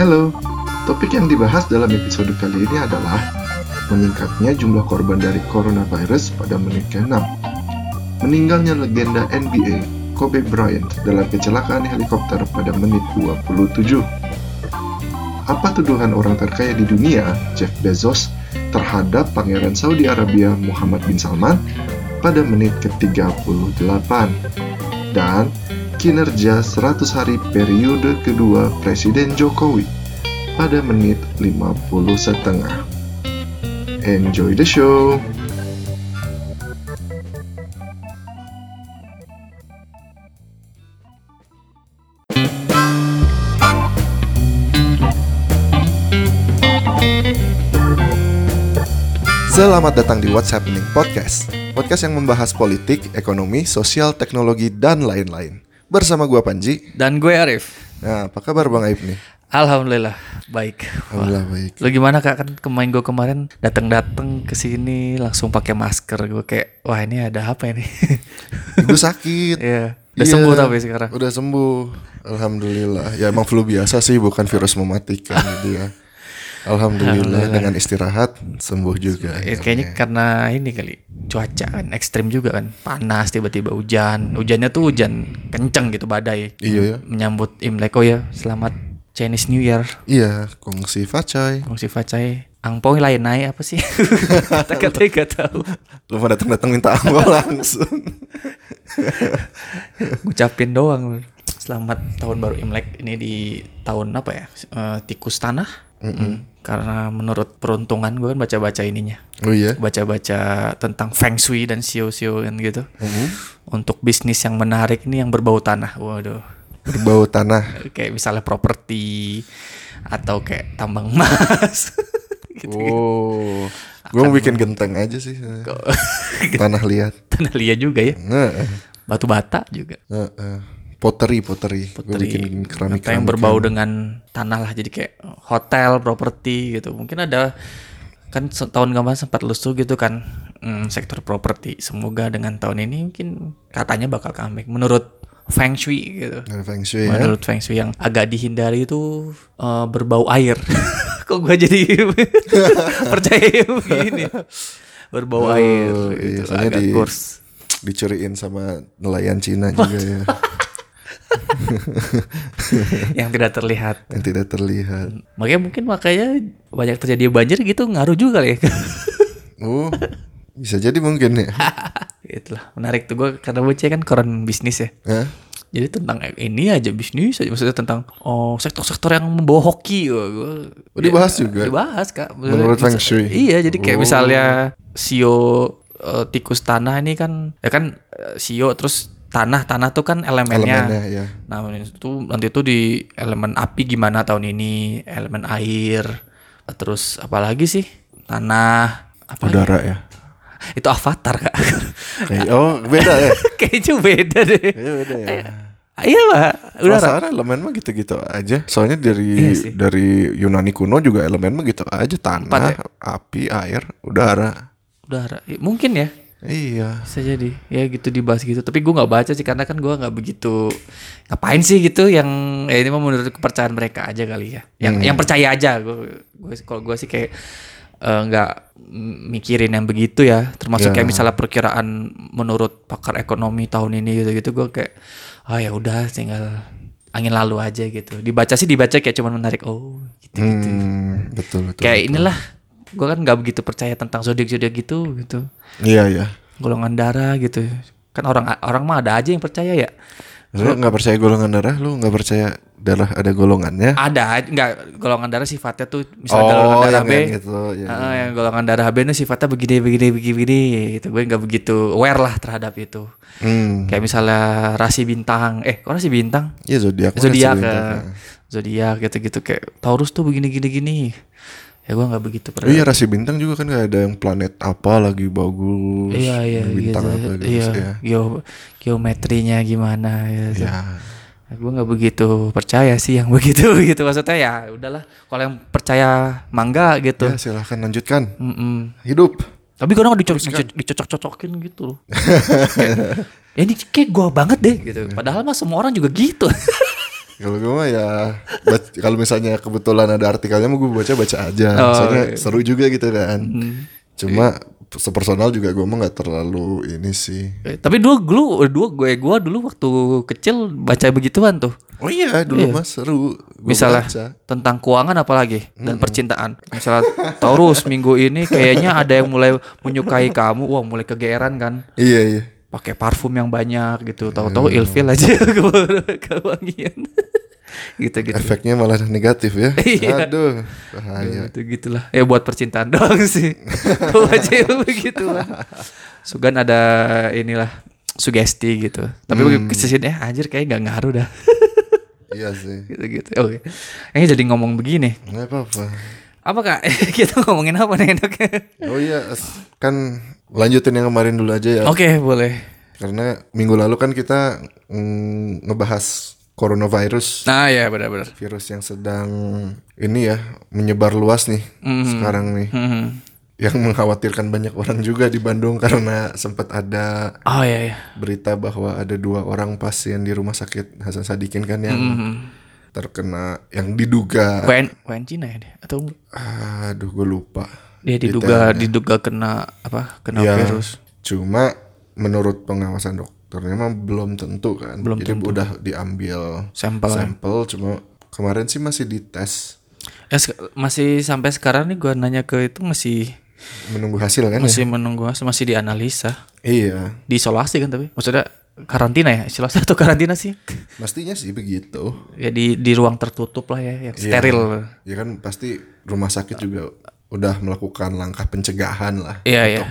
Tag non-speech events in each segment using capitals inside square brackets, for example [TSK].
Halo, topik yang dibahas dalam episode kali ini adalah meningkatnya jumlah korban dari coronavirus pada menit ke-6, meninggalnya legenda NBA Kobe Bryant dalam kecelakaan helikopter pada menit 27. Apa tuduhan orang terkaya di dunia, Jeff Bezos, terhadap Pangeran Saudi Arabia Muhammad bin Salman pada menit ke-38? Dan kinerja 100 hari periode kedua Presiden Jokowi pada menit 50 setengah. Enjoy the show! Selamat datang di What's Happening Podcast Podcast yang membahas politik, ekonomi, sosial, teknologi, dan lain-lain Bersama gua Panji Dan gue Arif. Nah, apa kabar Bang Aib nih? Alhamdulillah baik. Wah, Alhamdulillah baik Lu gimana kak kan kemarin gue kemarin datang-datang ke sini langsung pakai masker gue kayak wah ini ada apa ini? [LAUGHS] Ibu sakit Iya. Udah Iya, sembuh tapi sekarang. Udah sembuh Alhamdulillah Ya emang flu biasa sih bukan virus mematikan gitu ya Alhamdulillah, dengan istirahat sembuh juga Eh, kayaknya karena ini kali cuaca kan ekstrim juga kan. Panas tiba-tiba hujan. Hujannya tuh hujan kenceng gitu badai. Iya ya menyambut Imlek oh ya selamat Chinese New Year. Iya kongsi facai. Kong si Facai Angpau lain naik apa sih? [LAUGHS] Kata-kata gak tahu. Lu mau datang-datang minta ampun langsung. [LAUGHS] Ngucapin doang. Selamat tahun baru Imlek ini di tahun apa ya? Eh, tikus tanah? Mm. Karena menurut peruntungan gue kan baca-baca ininya. Oh iya? Baca-baca tentang feng shui dan sio-sio kan gitu. Mhm. untuk bisnis yang menarik ini yang berbau tanah. Waduh. Berbau tanah. [LAUGHS] Kayak misalnya properti atau kayak tambang emas. [LAUGHS] Gitu Oh. Gue mau bikin genteng aja sih [LAUGHS] Tanah liat. Tanah liat juga ya? Batu bata juga. Pottery, pottery, Gue Pottery. bikin keramik yang berbau dengan tanah lah jadi kayak hotel properti gitu. Mungkin ada kan tahun kemarin sempat lusuh gitu kan hmm, sektor properti. Semoga dengan tahun ini mungkin katanya bakal comeback menurut feng shui gitu. Feng Shui ya. Menurut feng shui yang agak dihindari itu eh, berbau air. [LAUGHS] Kok gua jadi [LAUGHS] percaya begini? Berbau Oh, air iya, gitu, soalnya agak di- kurs. Dicuriin sama nelayan Cina juga ya [LAUGHS] [LAUGHS] yang tidak terlihat Yang tidak terlihat makanya mungkin makanya banyak terjadi banjir gitu ngaruh juga kali ya [LAUGHS] Oh Bisa jadi mungkin ya [LAUGHS] Itulah menarik tuh gue karena bocah kan koran bisnis ya. Hah? Jadi tentang ini aja bisnis aja maksudnya tentang oh sektor-sektor yang membawa hoki gua Oh, dibahas juga? Dibahas kak. Menurut Feng Shui? Iya jadi kayak Oh. misalnya sio eh, tikus tanah ini kan ya kan eh, sio terus tanah tanah tuh kan elemennya. Elemennya ya Nah itu nanti tuh di elemen api gimana tahun ini? Elemen air terus apalagi sih? Tanah apa Udara ya. Itu avatar kak. Kayak, Oh beda ya? [LAUGHS] Kayaknya beda deh. Kayaknya beda ya. Iya pak. Udara. Perasaan elemen mah gitu-gitu aja. Soalnya dari Iya sih. dari Yunani kuno juga elemen mah gitu aja, tanah, Empat ya? api, air, udara. udara. Mungkin ya Iya. bisa jadi. Ya gitu dibahas gitu. Tapi gue nggak baca sih karena kan gue nggak begitu ngapain sih gitu yang ya ini mah menurut kepercayaan mereka aja kali ya. Yang yang percaya aja. Gue kalau gue sih kayak eh, nggak m- mikirin yang begitu ya. Termasuk Ya. kayak misalnya perkiraan menurut pakar ekonomi tahun ini gitu gitu gue kayak ah ya udah tinggal angin lalu aja gitu. Dibaca sih dibaca kayak cuman menarik oh gitu gitu Hmm, betul betul. kayak inilah gue kan nggak begitu percaya tentang zodiak zodiak gitu gitu Iya iya. golongan darah gitu kan orang orang mah ada aja yang percaya ya Lu nggak percaya golongan darah, lu nggak percaya darah ada golongannya? ada nggak golongan darah sifatnya tuh misalnya Oh, golongan darah yang- B yang gitu, ya. ah, yang golongan darah B itu sifatnya begini begini begini begini gitu gue nggak begitu aware lah terhadap itu Hmm. kayak misalnya rasi bintang eh kok rasi bintang Iya zodiak. zodiak ya. zodiak gitu gitu kayak Taurus tuh begini gini gini ya gue nggak begitu Oh iya rasi bintang juga kan ada yang planet apa lagi bagus. iya iya bintang gitu. apa bagus iya ya. geo geometrinya gimana gitu. Ya. gue nggak begitu percaya sih yang [LAUGHS] begitu gitu maksudnya ya udahlah kalau yang percaya mangga gitu Ya silahkan lanjutkan. Mm-mm. Hidup. tapi kadang dico- dico- dicocok-cocokin gitu loh [LAUGHS] ya ini kayak gue banget deh gitu padahal mah semua orang juga gitu [LAUGHS] Kalau gue mah ya kalau misalnya kebetulan ada artikelnya mau gue baca baca aja. Oh, Soalnya iya. seru juga gitu kan. Hmm. Cuma sepersonal juga gue mah nggak terlalu ini sih. Eh, tapi dulu dulu dulu gue gue dulu waktu kecil baca begituan tuh. Oh iya dulu mah seru. Gua Misalnya baca. tentang keuangan apalagi dan percintaan. Misalnya Taurus minggu ini kayaknya ada yang mulai menyukai kamu, wah mulai kegeeran kan. Iya iya. Pakai parfum yang banyak gitu. Tahu-tahu ilfil aja [LAUGHS] ke- kewangian. gitu-gitu. Efeknya malah negatif ya. [LAUGHS] Iya. Aduh bahaya. Gitu gitulah. Ya buat percintaan [LAUGHS] doang sih. [LAUGHS] Baca begitulah. Sugan ada inilah sugesti gitu. Tapi Hmm. ke sini eh anjir kayak nggak ngaruh dah. Iya sih. gitu-gitu. Oke. Ini jadi ngomong begini. Nggak apa-apa. Apa kak? Kita ngomongin apa nih enaknya? Oh iya kan lanjutin yang kemarin dulu aja ya. Oke boleh. Karena minggu lalu kan kita mm, ngebahas coronavirus. Nah ya benar-benar. virus yang sedang ini ya menyebar luas nih sekarang nih Hmm. yang mengkhawatirkan banyak orang juga di Bandung karena sempat ada Oh ya ya. berita bahwa ada dua orang pasien di rumah sakit Hasan Sadikin kan yang terkena yang diduga WN WN Cina ya dia? Atau aduh gue lupa dia diduga diduga kena apa? Kena ya virus. cuma menurut pengawasan dokternya mah belum tentu kan jadi udah diambil Sampel. sampel cuma kemarin sih masih dites Ya sek- masih sampai sekarang nih gua nanya ke itu masih menunggu hasil kan ya? masih menunggu masih dianalisa. iya Diisolasi kan tapi maksudnya karantina ya? Isolasi atau karantina sih? Pastinya sih begitu. Ya di di ruang tertutup lah ya, yang steril. Ya kan pasti rumah sakit juga udah melakukan langkah pencegahan lah. Iya iya.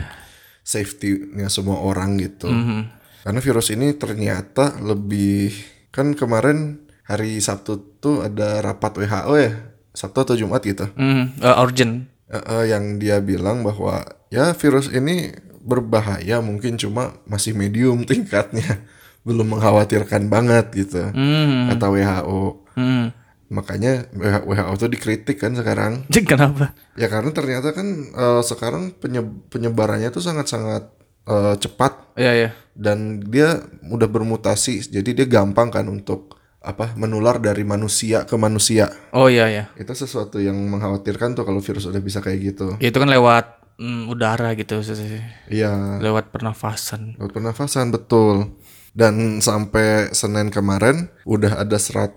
Safety-nya semua orang gitu. Mhm. Karena virus ini ternyata lebih kan kemarin hari Sabtu tuh ada rapat WHO ya. Sabtu atau Jumat gitu. Hmm, eh, urgent. Eh, eh, yang dia bilang bahwa ya virus ini berbahaya mungkin cuma masih medium [LAUGHS] tingkatnya. Belum mengkhawatirkan banget gitu. Hmm. Kata WHO. Hmm. Makanya WHO tuh dikritik kan sekarang. [LAUGHS] Kenapa? Ya karena ternyata kan eh, sekarang penye- penyebarannya tuh sangat-sangat eh, cepat Iya iya. dan dia udah bermutasi. Jadi dia gampang kan untuk apa menular dari manusia ke manusia. Oh iya iya. Itu sesuatu yang mengkhawatirkan tuh kalau virus udah bisa kayak gitu. Ya, itu kan lewat mm, udara gitu, sih. Iya, lewat pernafasan. lewat pernafasan betul. Dan sampai Senin kemarin udah ada 104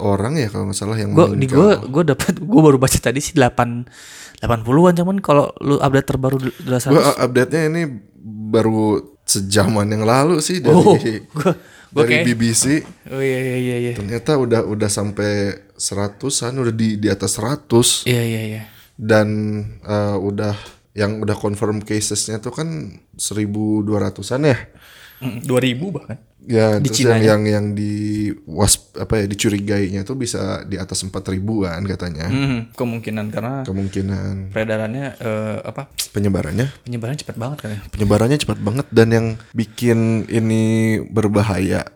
orang ya kalau nggak salah yang di meninggal. gue gue dapat gue baru baca tadi sih 8 80-an cuman kalau lu update terbaru Gue satu update-nya ini baru sejaman yang lalu sih dari Oh, [LAUGHS] gua- gua dari kayak- BBC. Oh iya iya iya iya. Ternyata udah udah sampai seratusan, udah di di atas 100 Iya iya iya. dan eh, udah yang udah confirm casesnya tuh kan 1200-an ya. Mm, 2000 bahkan. Ya, Di terus Cina yang, yang yang di was apa ya dicurigainya tuh bisa di atas 4000-an katanya. Hmm, kemungkinan karena Kemungkinan peredarannya eh, apa? penyebarannya Penyebaran cepat banget kan ya. penyebarannya cepat banget dan yang bikin ini berbahayanya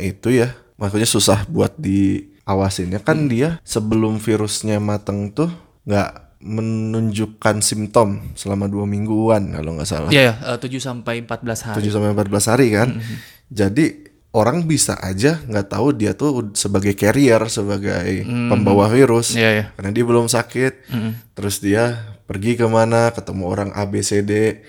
itu ya maksudnya susah buat diawasinnya kan dia sebelum virusnya mateng tuh nggak menunjukkan simptom selama dua mingguan kalau nggak salah. Iya ya, 7 sampai 14 hari. 7 sampai 14 hari kan? Jadi orang bisa aja nggak tahu dia tuh sebagai carrier sebagai pembawa virus Iya ya. karena dia belum sakit. Terus dia pergi ke mana ketemu orang A B C D.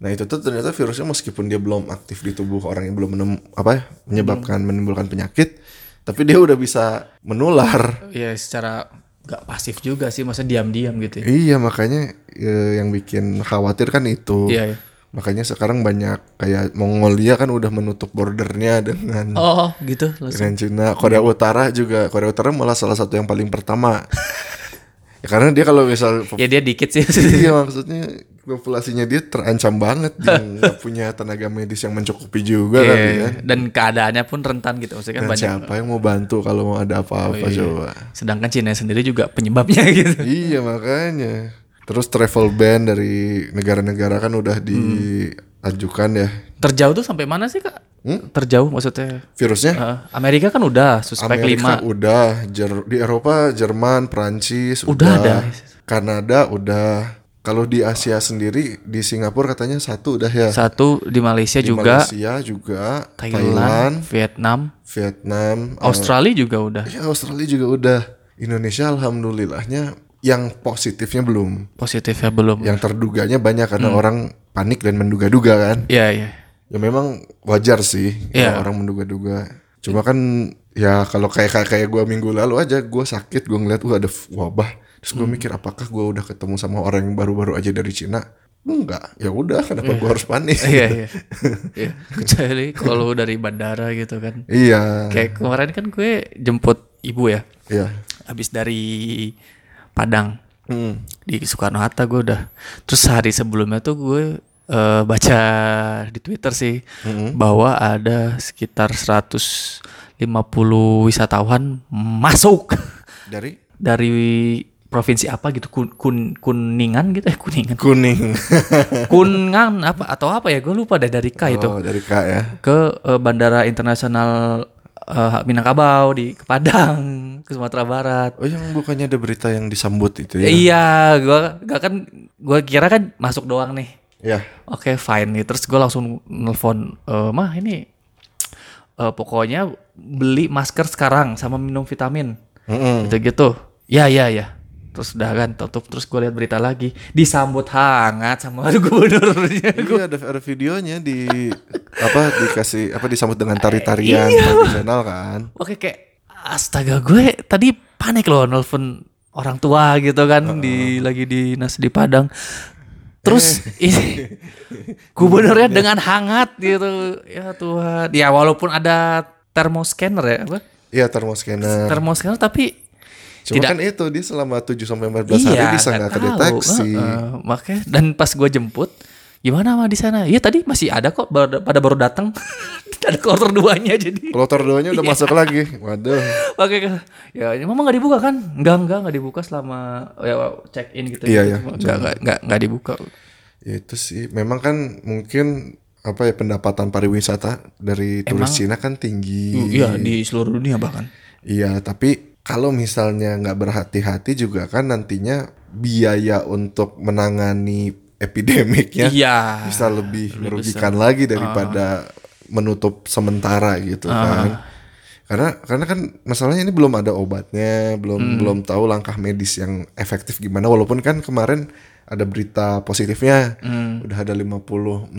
Nah itu tuh ternyata virusnya meskipun dia belum aktif di tubuh orang yang belum menem- apa ya, menyebabkan menimbulkan penyakit tapi dia udah bisa menular. Iya secara gak pasif juga sih, masa diam-diam gitu. ya. iya makanya eh, yang bikin khawatir kan itu Iya ya. makanya sekarang banyak kayak Mongolia kan udah menutup bordernya dengan Oh gitu langsung. dengan Cina Korea Utara juga Korea Utara malah salah satu yang paling pertama [LAUGHS] ya karena dia kalau misal Ya dia dikit sih. Iya maksudnya populasinya dia terancam banget dia [LAUGHS] nggak punya tenaga medis yang mencukupi juga Iya, kali ya. Dan keadaannya pun rentan gitu, maksudnya kan Dan banyak. Oh, siapa yang mau bantu kalau mau ada apa-apa iya. coba. Sedangkan Cina sendiri juga penyebabnya [LAUGHS] gitu. iya makanya. Terus travel ban dari negara-negara kan udah diajukan ya. Terjauh tuh sampai mana sih kak? Terjauh maksudnya? Virusnya Eh, Amerika kan udah suspek Amerika 5 udah, Jer- di Eropa Jerman, Prancis Udah ada. Kanada udah, Kalau di Asia sendiri di Singapura katanya satu udah ya. Satu di Malaysia Di juga, Malaysia juga, Thailand, Thailand, Vietnam, Vietnam, eh, Australia juga udah ya Australia juga udah. Indonesia alhamdulillahnya yang positifnya belum. positifnya belum. Yang terduganya banyak karena Hmm. orang panik dan menduga-duga kan. Iya iya. Ya memang wajar sih kalau orang menduga-duga. Cuma kan ya kalau kayak kayak, kayak gue minggu lalu aja gue sakit gue ngeliat wah ada wabah. Terus gue mikir apakah gue udah ketemu sama orang yang baru-baru aja dari Cina? Enggak. Ya udah kenapa gue harus panik? Iya iya. [LAUGHS] Iya. Kecuali kalau dari bandara gitu kan. iya. Kayak kemarin kan gue jemput ibu ya. Iya. Habis dari Padang Hmm. di Soekarno Hatta gue udah. Terus hari sebelumnya tuh gue eh, baca di Twitter sih bahwa ada sekitar 150 wisatawan masuk Dari dari provinsi apa gitu? Kun, kun kuningan gitu? Eh kuningan. Kuning. [LAUGHS] kungan apa atau apa ya? Gue lupa deh dari K itu. Oh, dari K ya. ke eh, bandara internasional eh, Minangkabau di ke Padang ke Sumatera Barat. Oh, yang bukannya ada berita yang disambut itu ya? iya gua gak kan gua kira kan masuk doang nih. Iya. oke fine nih. Terus gue langsung nelfon "Eh, mah ini eh, pokoknya beli masker sekarang sama minum vitamin. Mm-mm. gitu gitu ya ya ya terus udah kan tutup terus gue lihat berita lagi disambut hangat sama [LAUGHS] gubernurnya Iya ada, ada videonya di apa dikasih apa disambut dengan tari-tarian Iya. tradisional kan. Oke kayak astaga gue tadi panik loh nelfon orang tua gitu kan di lagi dinas di Padang. Terus [LAUGHS] ini gubernurnya dengan hangat gitu. Ya Tuhan. Ya walaupun ada thermoscanner ya apa? Iya termoscanner. Thermoscanner tapi Cuma tidak kan itu dia selama 7 sampai 14 hari bisa nggak kedeteksi. Heeh, makanya dan pas gue jemput gimana mah di sana? Iya tadi masih ada kok pada baru datang. [LAUGHS] ada kloter duanya jadi. Kloter duanya udah masuk lagi. Waduh. Oke, ya mama nggak dibuka kan? Enggak enggak nggak dibuka selama ya check in gitu. Iya, gitu. iya. Enggak enggak enggak enggak dibuka. Ya itu sih memang kan mungkin apa ya pendapatan pariwisata dari turis Cina kan tinggi. Iya di seluruh dunia bahkan. Iya, tapi kalau misalnya nggak berhati-hati juga kan nantinya biaya untuk menangani epidemiknya Iya. bisa lebih merugikan lagi daripada menutup sementara gitu kan. Karena karena kan masalahnya ini belum ada obatnya, belum belum tahu langkah medis yang efektif gimana. Walaupun kan kemarin ada berita positifnya. Udah ada 54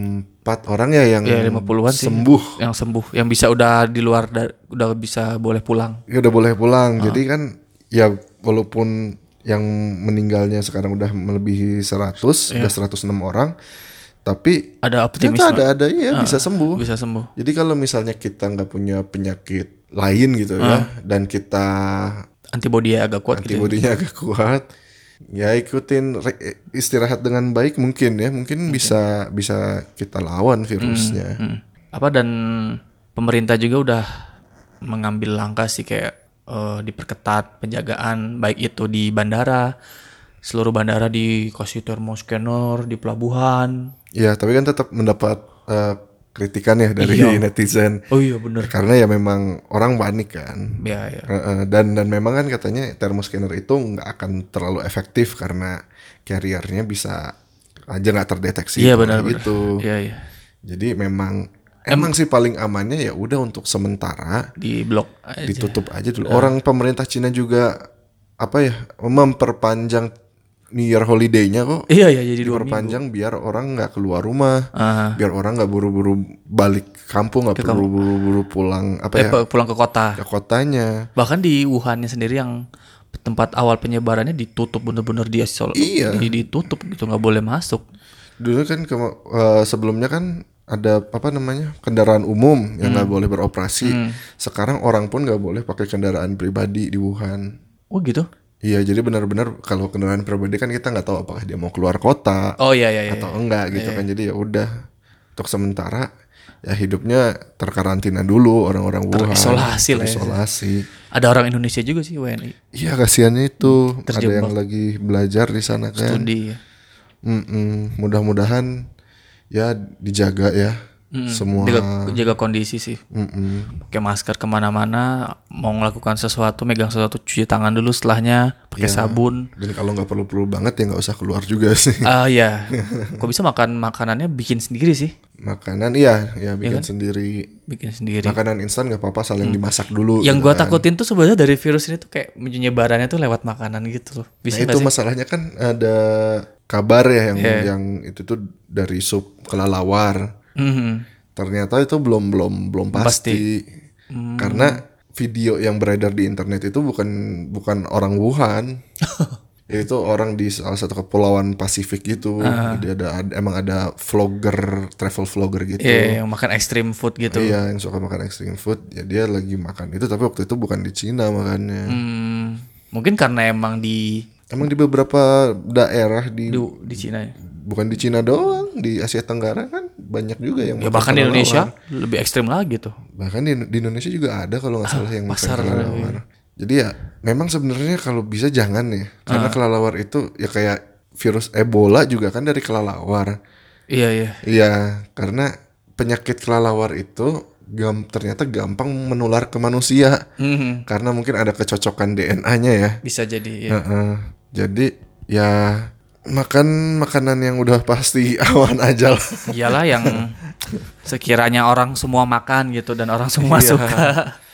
orang ya yang Ya 50-an sih. sembuh. Yang sembuh, yang bisa udah di luar da- udah bisa boleh pulang. Ya udah boleh pulang. Jadi kan ya walaupun yang meninggalnya sekarang udah melebihi 100, udah 106 orang, tapi Ada optimisme. ada ada iya bisa sembuh. Bisa sembuh. Jadi kalau misalnya kita nggak punya penyakit lain gitu ya, dan kita Antibody agak kuat gitu. antibodinya agak kuat, ya ikutin istirahat dengan baik mungkin ya, mungkin bisa bisa kita lawan virusnya. Hmm. Apa dan pemerintah juga udah mengambil langkah sih kayak eh, diperketat penjagaan baik itu di bandara, seluruh bandara dikasih thermoscanner di pelabuhan. Ya, tapi kan tetap mendapat eh, kritikan ya dari Iya. netizen. Oh iya bener. Karena ya memang orang panik kan. Ya ya. Heeh, dan dan memang kan katanya thermoscanner itu nggak akan terlalu efektif karena carriernya bisa aja nggak terdeteksi Iya benar benar. gitu. Iya iya. Jadi memang emang sih paling amannya ya udah untuk sementara Di blok aja. ditutup aja dulu. Orang pemerintah Cina juga apa ya memperpanjang New Year holiday-nya kok Iya iya jadi diperpanjang biar orang nggak keluar rumah, Ah. biar orang nggak buru-buru balik kampung, nggak perlu buru-buru pulang apa Eh, ya pu- pulang ke kota. ke kotanya. Bahkan di Wuhannya sendiri yang tempat awal penyebarannya ditutup bener-bener dia isol- Iya. di- ditutup gitu nggak boleh masuk. Dulu kan kema- eh, sebelumnya kan ada apa namanya kendaraan umum yang nggak boleh beroperasi. Sekarang orang pun nggak boleh pakai kendaraan pribadi di Wuhan. Oh gitu? Iya, jadi benar-benar kalau kendaraan pribadi kan kita nggak tahu apakah dia mau keluar kota Oh iya iya iya. atau enggak gitu kan. Jadi ya udah untuk sementara ya hidupnya terkarantina dulu orang-orang Wuhan. Terisolasi lah ya. Terisolasi. Ada orang Indonesia juga sih WNI Iya kasihannya itu ada Terjebak. yang lagi belajar di sana kan. studi. ya. Mm-mm. Mudah-mudahan ya dijaga ya Mm, Semua jaga, jaga kondisi sih. Mm-mm. Pakai masker ke mana-mana, mau melakukan sesuatu, megang sesuatu, cuci tangan dulu setelahnya, pakai Iya. sabun. Dan kalau nggak perlu-perlu banget ya nggak usah keluar juga [LAUGHS] sih. Ah ya, kok bisa makan makanannya bikin sendiri sih, Makanan iya, ya kan? bikin sendiri. bikin sendiri. Makanan instan nggak apa-apa, saling dimasak dulu. Yang gitu gua kan. takutin tuh sebenarnya dari virus ini tuh kayak menyebarannya tuh lewat makanan gitu loh. Nah Bisa itu nggak sih? masalahnya kan ada kabar ya yang Iya. yang itu tuh dari sup kelelawar. Mhm. Ternyata itu belum belum belum pasti. Hmm. Karena video yang beredar di internet itu bukan bukan orang Wuhan. [LAUGHS] itu orang di salah satu kepulauan Pasifik gitu. Jadi ada, ada- emang ada vlogger, travel vlogger gitu. Iya, yang makan extreme food gitu. Iya, yang suka makan extreme food. Ya dia lagi makan itu tapi waktu itu bukan di Cina makannya. Hmm, mungkin karena emang di Emang di beberapa daerah di di, di Cina ya. bukan di Cina doang, di Asia Tenggara kan banyak juga yang Ya bahkan di. Indonesia lebih ekstrim lagi tuh. Bahkan di, di Indonesia juga ada kalau nggak salah yang makan pasar, kelelawar. Jadi ya memang sebenarnya kalau bisa jangan ya, karena kelelawar itu ya kayak virus Ebola juga kan dari kelelawar. Iya iya. Iya, karena penyakit kelelawar itu gam, ternyata gampang menular ke manusia Mhm. karena mungkin ada kecocokan DNA-nya ya. Bisa jadi ya. Heeh. Jadi ya makan makanan yang udah pasti [LAUGHS] awan aja lah. Iyalah yang sekiranya orang semua makan gitu dan orang semua Iya. suka.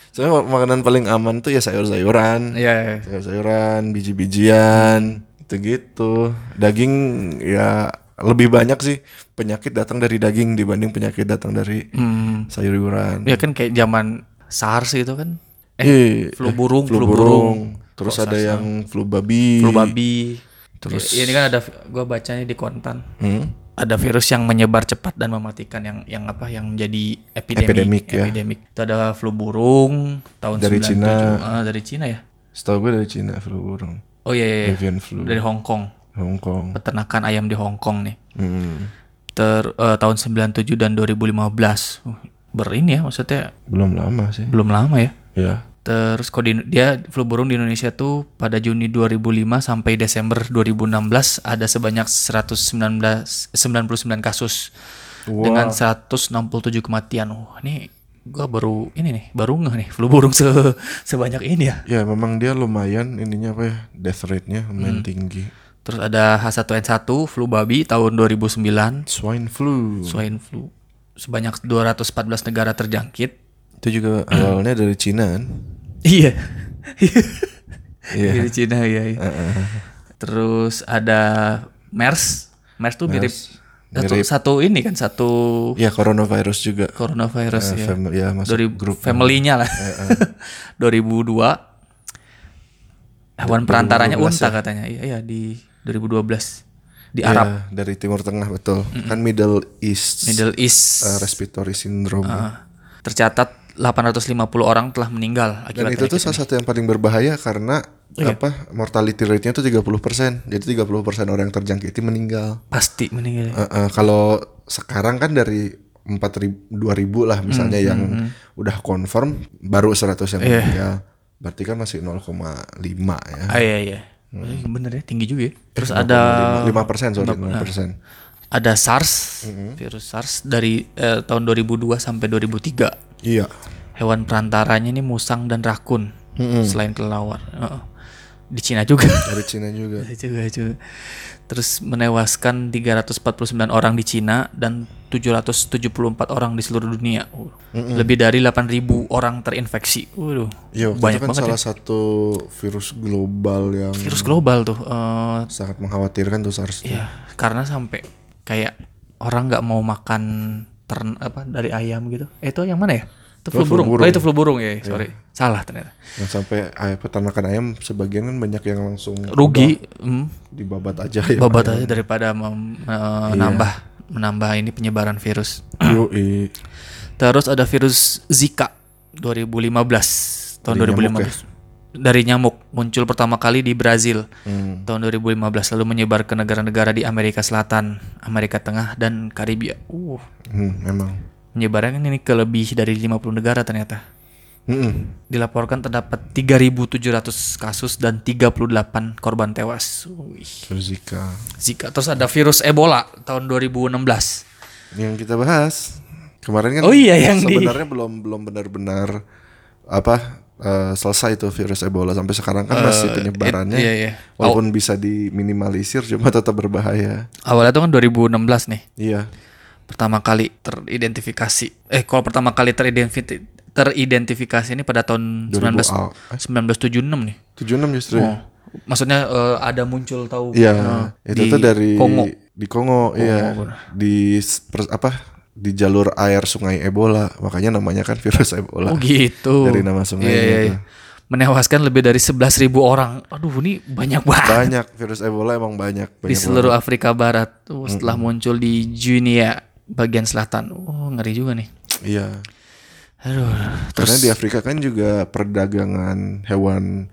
Soalnya mak- makanan paling aman tuh ya sayur-sayuran, Iya. iya. sayur-sayuran, biji-bijian, gitu-gitu. Daging ya lebih banyak sih penyakit datang dari daging dibanding penyakit datang dari Hmm. sayuran. Ya kan kayak zaman SARS gitu kan. Eh, Eh, flu burung, flu flu burung. burung. Terus Kok ada SARS yang flu babi. Flu babi. Terus- Ya, ini kan ada gua bacanya di kontan. Hmm? Ada virus yang menyebar cepat dan mematikan yang yang apa yang menjadi epidemi Epidemik, ya. epidemik. Itu ada flu burung tahun Dari 97. Cina. Ah, dari Cina ya. Setahu gue dari Cina flu burung. Oh iya, iya, iya. Avian flu. dari Hong Kong. Hong Kong. Peternakan ayam di Hong Kong nih. Hmm. Ter eh, tahun 97 dan 2015. Uh, berini ya maksudnya Belum lama sih. belum lama ya. Ya. Terus kok di- dia flu burung di Indonesia tuh pada Juni 2005 sampai Desember 2016 ada sebanyak 119 99 kasus dengan 167 kematian. Wah, ini gua baru ini nih, baru ngeh nih flu burung se sebanyak ini ya. Ya memang dia lumayan ininya apa ya death rate-nya lumayan tinggi. Terus ada H1N1 flu babi tahun 2009, Swine flu swine flu sebanyak 214 negara terjangkit. itu juga awalnya dari Cina kan. Iya. Iya. Cina ya. iya. Terus ada MERS. MERS tuh mirip, satu, Mirip. satu ini kan satu Ya coronavirus juga. coronavirus Eh, ya. fam- ya masuk Dari grup. family-nya lah. 2002 [LAUGHS] hewan perantaranya 2012 unta katanya. Iya, iya di 2012 di Ya, Arab dari Timur Tengah betul. Kan Middle East Middle East. uh, Respiratory Syndrome. Ah, tercatat 850 orang telah meninggal Dan akibat itu tuh salah satu yang paling berbahaya karena Iya. apa mortality rate-nya tuh 30%. Jadi 30% orang yang terjangkiti meninggal. pasti meninggal. Eh, eh, kalau sekarang kan dari 4000 2000 lah misalnya Hmm, yang udah confirm baru 100 yang Iya. meninggal. Berarti kan masih 0,5 ya. Ah iya iya. Eh, Bener ya, tinggi juga ya. Terus ada 5 persen sorry 5 persen. ada SARS, virus SARS dari eh, tahun 2002 sampai 2003. Iya. Hewan perantaranya ini musang dan rakun, selain kelelawar. Heeh. Di Cina juga. Dari Cina juga. juga, juga. Terus menewaskan 349 orang di Cina dan 774 orang di seluruh dunia. Uh, Lebih dari 8.000 orang terinfeksi. Waduh. Iya, banyak itu kan banget ya. salah satu virus global yang Virus global tuh. eh, sangat mengkhawatirkan tuh SARS. Iya, karena sampai kayak orang nggak mau makan tern apa dari ayam gitu. Eh, itu yang mana ya? Itu flu flu burung. burung. Oh, itu flu burung ya, sorry. Salah ternyata. Yang sampai ay- peternakan ayam sebagian kan banyak yang langsung Rugi, hmm, dibabat aja ya. babat aja daripada mem- eh, menambah menambah ini penyebaran virus. [CLEARS THROAT] Yoi. Terus ada virus Zika 2015 tahun Dari 2015 dari nyamuk muncul pertama kali di Brazil Hmm. tahun 2015 lalu menyebar ke negara-negara di Amerika Selatan, Amerika Tengah dan Karibia. Uh, Hmm, memang. Penyebaran ini ke lebih dari 50 negara ternyata. Hmm. Dilaporkan terdapat 3.700 kasus dan 38 korban tewas. Wih. Zika. Zika. Terus ada virus Ebola tahun 2016. Yang kita bahas Kemarin kan Oh iya, yang di- sebenarnya belum belum benar-benar apa eh, selesai tuh virus Ebola sampai sekarang kan masih penyebarannya. iya, iya. Walaupun bisa diminimalisir cuma tetap berbahaya. Awalnya tuh kan 2016 nih. Iya. pertama kali teridentifikasi. Eh, kalau pertama kali teridentifikasi teridentifikasi ini pada tahun 2000 19 awal. Eh, 1976 nih. 76 justru. ya? Oh. Maksudnya eh, ada muncul tahu Iya, eh, itu di tuh dari Kongo. di Kongo, iya. Di s- per- apa? Di jalur air Sungai Ebola, makanya namanya kan virus Ebola. Oh gitu. Dari nama sungainya Iya, iya, tuh. iya. Menewaskan lebih dari 11.000 orang. Aduh, ini banyak banget. Banyak virus Ebola emang banyak, di banyak seluruh Afrika Barat. Oh, setelah muncul di Guinea bagian selatan. Oh, ngeri juga nih. Iya. Aduh. Karena di Afrika kan juga perdagangan hewan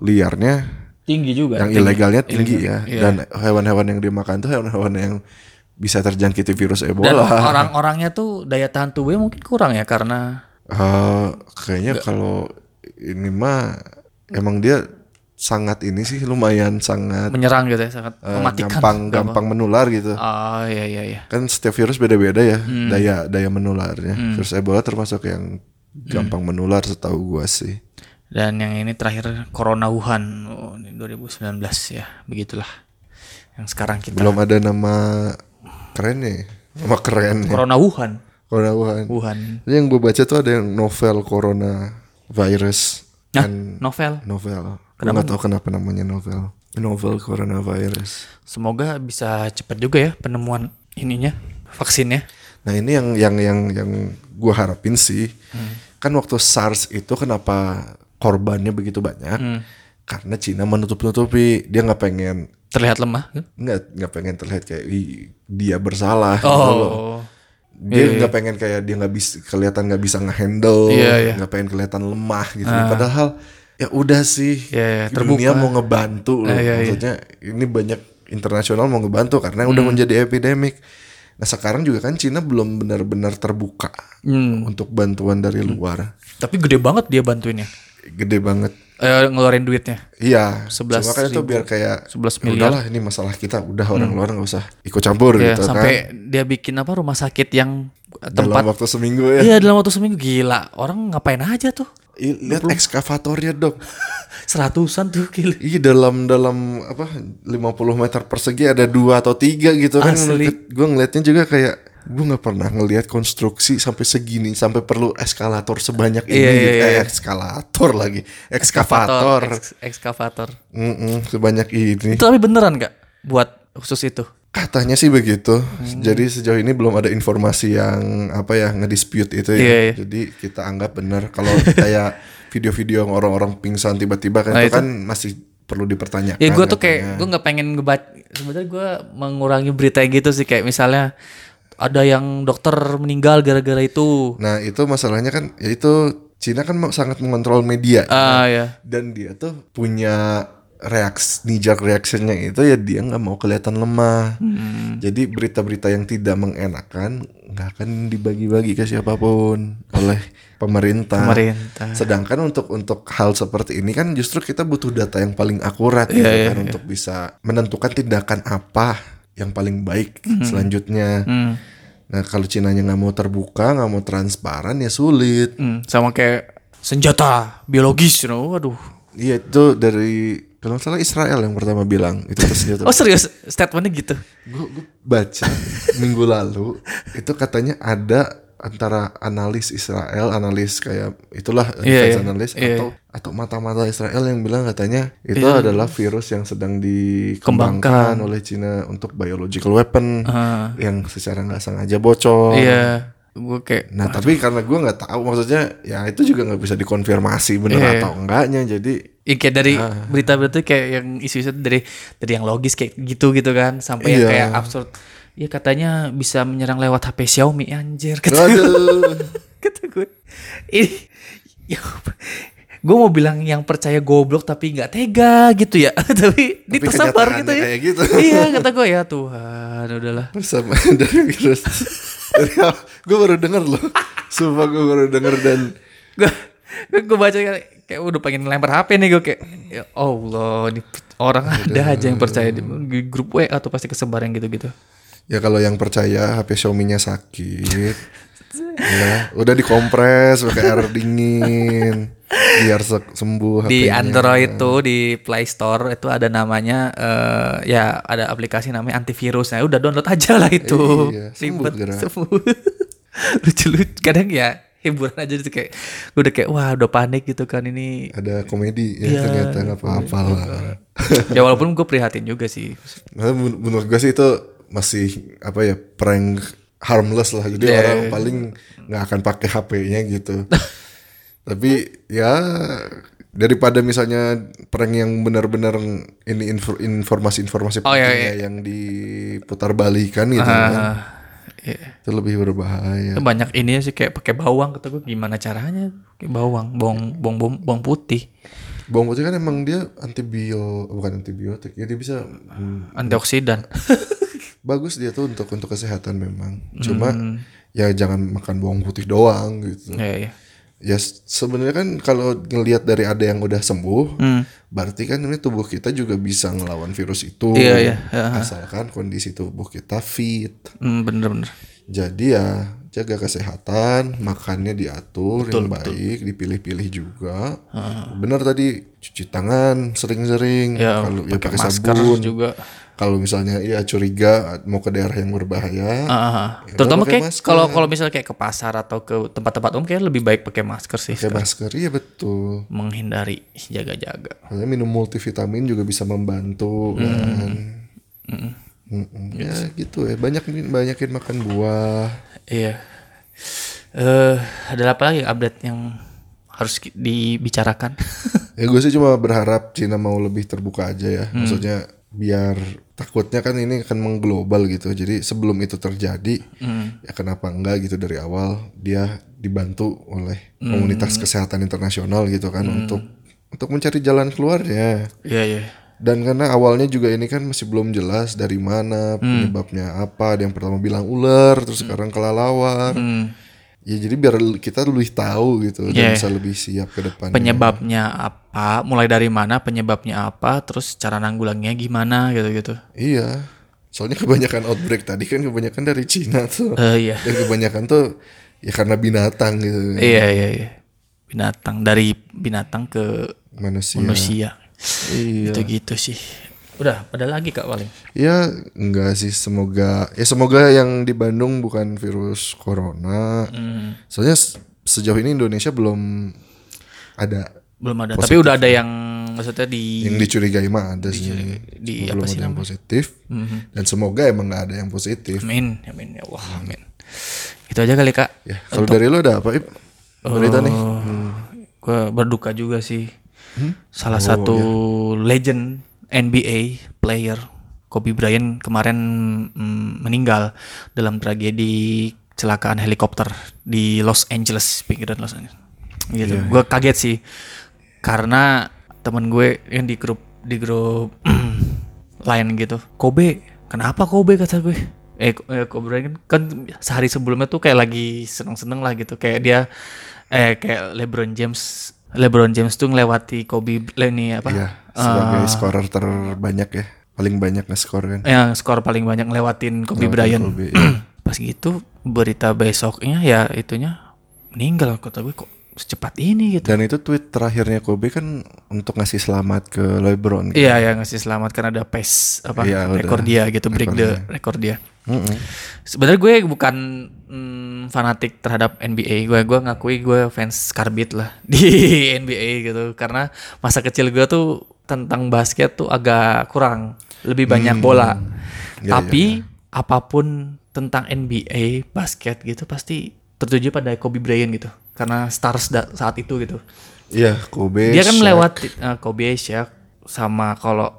liarnya Tinggi juga. yang tinggi. ilegalnya tinggi ya. Iya. Dan hewan-hewan yang dimakan tuh hewan-hewan yang bisa terjangkiti virus Dan Ebola. orang-orangnya tuh daya tahan tubuhnya mungkin kurang ya karena Eh, kayaknya kalau ini mah emang dia sangat ini sih lumayan sangat menyerang gitu ya, sangat eh, mematikan. gampang gampang menular gitu. Oh iya iya iya. Kan setiap virus beda-beda ya Hmm. daya daya menularnya. Virus Ebola termasuk yang gampang menular setahu gua sih. Dan yang ini terakhir Corona Wuhan oh, ini 2019 ya, begitulah. Yang sekarang kita Belum ada nama kerennya. ya. Nama keren ya. Corona Wuhan. Corona Wuhan. Wuhan. Ini yang gue baca tuh ada yang novel Corona virus Nah, dan novel. novel. Gue nggak tahu kenapa namanya novel. Novel coronavirus. Semoga bisa cepat juga ya penemuan ininya, vaksinnya. Nah ini yang yang yang yang gue harapin sih, Hmm. kan waktu SARS itu kenapa korbannya begitu banyak? Hmm. Karena Cina menutup-nutupi, dia nggak pengen Terlihat lemah. kan? nggak nggak pengen terlihat kayak "Ih, dia bersalah. gitu loh. Oh. Dia nggak pengen kayak dia nggak bisa kelihatan nggak bisa ngehandle, Iya, iya. nggak pengen kelihatan lemah gitu. Padahal ya udah sih, Iya, iya, dunia mau ngebantu loh. iya, iya. Maksudnya ini banyak internasional mau ngebantu karena Hmm. udah menjadi epidemik. Nah sekarang juga kan Cina belum benar-benar terbuka Hmm. untuk bantuan dari luar. Tapi gede banget dia bantuinnya. Gede banget. Eh, ngeluarin duitnya. Iya, 11 cuma kan itu biar kayak 11 "Ya miliar." Hmm. Udahlah ini masalah kita, udah orang luar nggak usah ikut campur Ya, gitu sampai kan. dia bikin apa rumah sakit yang Dalam tempat waktu seminggu ya. Iya dalam waktu seminggu gila. Orang ngapain aja tuh? Ih, Lihat ekskavatornya dok. [LAUGHS] Seratusan tuh gila. Iya dalam dalam apa 50 meter persegi ada dua atau tiga gitu kan. Asli. Gue ngelihatnya juga kayak gue nggak pernah ngelihat konstruksi sampai segini sampai perlu eskalator sebanyak ini. Iya, gitu. iya, Eh, iya. eskalator lagi, ekskavator, Eks- ekskavator. Mm-mm, sebanyak ini. Itu tapi beneran nggak buat khusus itu? Katanya sih begitu. Hmm. Jadi sejauh ini belum ada informasi yang apa ya ngedispute itu ya. Iya, iya. Jadi kita anggap benar. Kalau [LAUGHS] kayak video-video orang-orang pingsan tiba-tiba kan Nah, itu, itu. kan masih perlu dipertanyakan. Ya gue tuh katanya. kayak gue nggak pengen ngebaca. Sebenarnya gue mengurangi berita gitu sih kayak misalnya ada yang dokter meninggal gara-gara itu. Nah itu masalahnya kan, ya itu Cina kan sangat mengontrol media Ah ya. dan dia tuh punya reaksi knee jerk reactionnya itu ya dia nggak mau kelihatan lemah. Hmm. Jadi berita-berita yang tidak mengenakan nggak akan dibagi-bagi ke siapa pun oleh pemerintah. Pemerintah. Sedangkan untuk untuk hal seperti ini kan justru kita butuh data yang paling akurat gitu Iya, kan untuk bisa menentukan tindakan apa yang paling baik selanjutnya. Hmm. Nah kalau Cinanya nggak mau terbuka, nggak mau transparan ya sulit. Hmm, sama kayak senjata biologis, you know. Waduh. Iya itu dari kalau nggak salah Israel yang pertama bilang itu senjata. Oh serius statementnya gitu? Gue baca minggu lalu itu katanya ada antara analis Israel, analis kayak itulah Iya, defense iya. analis Iya, atau atau mata-mata Israel yang bilang katanya itu Iya. adalah virus yang sedang dikembangkan oleh Cina untuk biological weapon Ah. yang secara nggak sengaja bocor. Iya. Gue kayak Nah tapi karena gue nggak tahu maksudnya ya itu juga nggak bisa dikonfirmasi bener Iya. atau enggaknya jadi Ya, kayak dari Ah. berita-berita kayak yang isu-isu dari dari yang logis kayak gitu gitu kan sampai yang Iya. kayak absurd. Ya katanya bisa menyerang lewat HP Xiaomi anjir kata, aduh [LAUGHS] kata gue. Ini ya, gue mau bilang yang percaya goblok tapi nggak tega gitu ya. [LAUGHS] tapi Tapi gitu ya. kayak gitu. [LAUGHS] iya kata gue ya Tuhan udahlah. bersama dari virus dari gue baru denger loh sumpah gue baru denger dan gue gue baca kayak, kayak udah pengen lempar HP nih gue kayak ya Allah ini orang ada aja yang percaya di, di grup W atau pasti kesebar yang gitu-gitu. Ya kalau yang percaya HP Xiaomi-nya sakit Ya, udah dikompres pakai air dingin biar se- sembuh di. Android tuh di Play Store itu ada namanya eh, ya ada aplikasi namanya antivirus. Nah, udah download aja lah itu. Iya, sembuh Ribet sembuh. [LAUGHS] Lucu-lucu kadang ya hiburan aja gitu kayak gue udah kayak wah udah panik gitu kan ini ada komedi ya Iya. ternyata nggak apa-apa lah. ya walaupun gue prihatin juga sih Nah, men- menurut gue sih itu masih apa ya prank harmless lah. Jadi Iya. orang paling nggak akan pakai HP-nya gitu. [LAUGHS] Tapi ya daripada misalnya prank yang benar-benar ini info- informasi-informasi Oh, iya, pentingnya yang diputar balikan gitu kan. Ah, iya. Itu lebih berbahaya. Itu banyak ini sih kayak pakai bawang kata gue gimana caranya kayak bawang bawang bawang bawang, bawang putih Bawang putih kan emang dia antibio bukan antibiotik ya dia bisa hmm, antioksidan [LAUGHS] bagus dia tuh untuk untuk kesehatan memang. Cuma ya jangan makan bawang putih doang gitu. ya ya Ya sebenarnya kan kalau ngelihat dari ada yang udah sembuh, Hmm. berarti kan ini tubuh kita juga bisa ngelawan virus itu. Iya, iya. Ya. Asalkan kondisi tubuh kita fit. Hmm, bener-bener Jadi ya jaga kesehatan, makannya diatur yang baik, dipilih-pilih juga. Benar tadi cuci tangan sering-sering, ya kalau ya pakai sabun. juga Kalau misalnya ya curiga mau ke daerah yang berbahaya, Ah, ah, ah. Ya, terutama kayak kalau kalau misalnya kayak ke pasar atau ke tempat-tempat umum kayak lebih baik pakai masker sih pakai masker iya betul. menghindari jaga-jaga Makanya minum multivitamin juga bisa membantu kan. Mm-mm. Ya gitu ya. Banyak banyakin makan buah. iya eh ada apa lagi update yang harus dibicarakan [LAUGHS] Ya gue sih cuma berharap Cina mau lebih terbuka aja ya. Maksudnya biar takutnya kan ini akan mengglobal gitu. Jadi sebelum itu terjadi ya kenapa enggak gitu dari awal dia dibantu oleh komunitas kesehatan internasional gitu kan untuk untuk mencari jalan keluarnya. iya iya Dan karena awalnya juga ini kan masih belum jelas dari mana penyebabnya apa. Ada yang pertama bilang ular, terus sekarang kelelawar. Hmm. Ya jadi biar kita lebih tahu gitu Iya. dan bisa lebih siap ke depannya. penyebabnya apa mulai dari mana penyebabnya apa terus cara nanggulangnya gimana gitu-gitu Iya. Soalnya kebanyakan outbreak tadi kan kebanyakan dari Cina tuh. eh iya Dan kebanyakan tuh ya karena binatang gitu. iya iya iya binatang dari binatang ke Manusia. manusia Iya. gitu gitu sih udah ada lagi kak paling Ya enggak sih semoga ya semoga yang di Bandung bukan virus corona. Hmm. Soalnya se- sejauh ini Indonesia belum ada belum ada tapi udah ada yang maksudnya di yang dicurigai mah ada sih. di belum apa sih ada yang positif. Dan semoga emang nggak ada yang positif. amin amin ya Allah amin itu aja kali kak Ya, kalau dari lo ada apa, Ip? Berita nih. gue berduka juga sih Hmm? salah Oh, satu iya. legend NBA player Kobe Bryant kemarin mm, meninggal dalam tragedi kecelakaan helikopter di Los Angeles pinggiran Los Angeles. Gitu. Iya, gue kaget sih karena temen gue yang di grup di grup [CLEARS THROAT] lain gitu Kobe. Kenapa Kobe kata gue? Eh, eh, Kobe Bryant kan sehari sebelumnya tuh kayak lagi seneng-seneng lah gitu. Kayak dia eh kayak LeBron James LeBron James tuh ngelewati Kobe le- ini apa Iya, sebagai scorer terbanyak ya. Paling banyak nge-score kan. yang skor paling banyak ngelewatin Kobe Bryant Kobe, [CLEARS THROAT] iya. pas gitu berita besoknya ya itunya meninggal kata gue kok secepat ini gitu Dan itu tweet terakhirnya Kobe kan untuk ngasih selamat ke LeBron. gitu. Iya ya ngasih selamat karena ada pace apa Iya, udah. rekor dia gitu break the rekor dia. Mm-mm. Sebenarnya gue bukan mm, fanatik terhadap NBA. Gue gue ngakui gue fans karbit lah [LAUGHS] di NBA gitu karena masa kecil gue tuh tentang basket tuh agak kurang, lebih banyak bola. Ya, Tapi apa pun tentang NBA basket gitu pasti tertuju pada Kobe Bryant gitu karena stars da- saat itu gitu. Iya, Kobe. Dia kan Shaq. melewati eh, Kobe Shaq sama kalau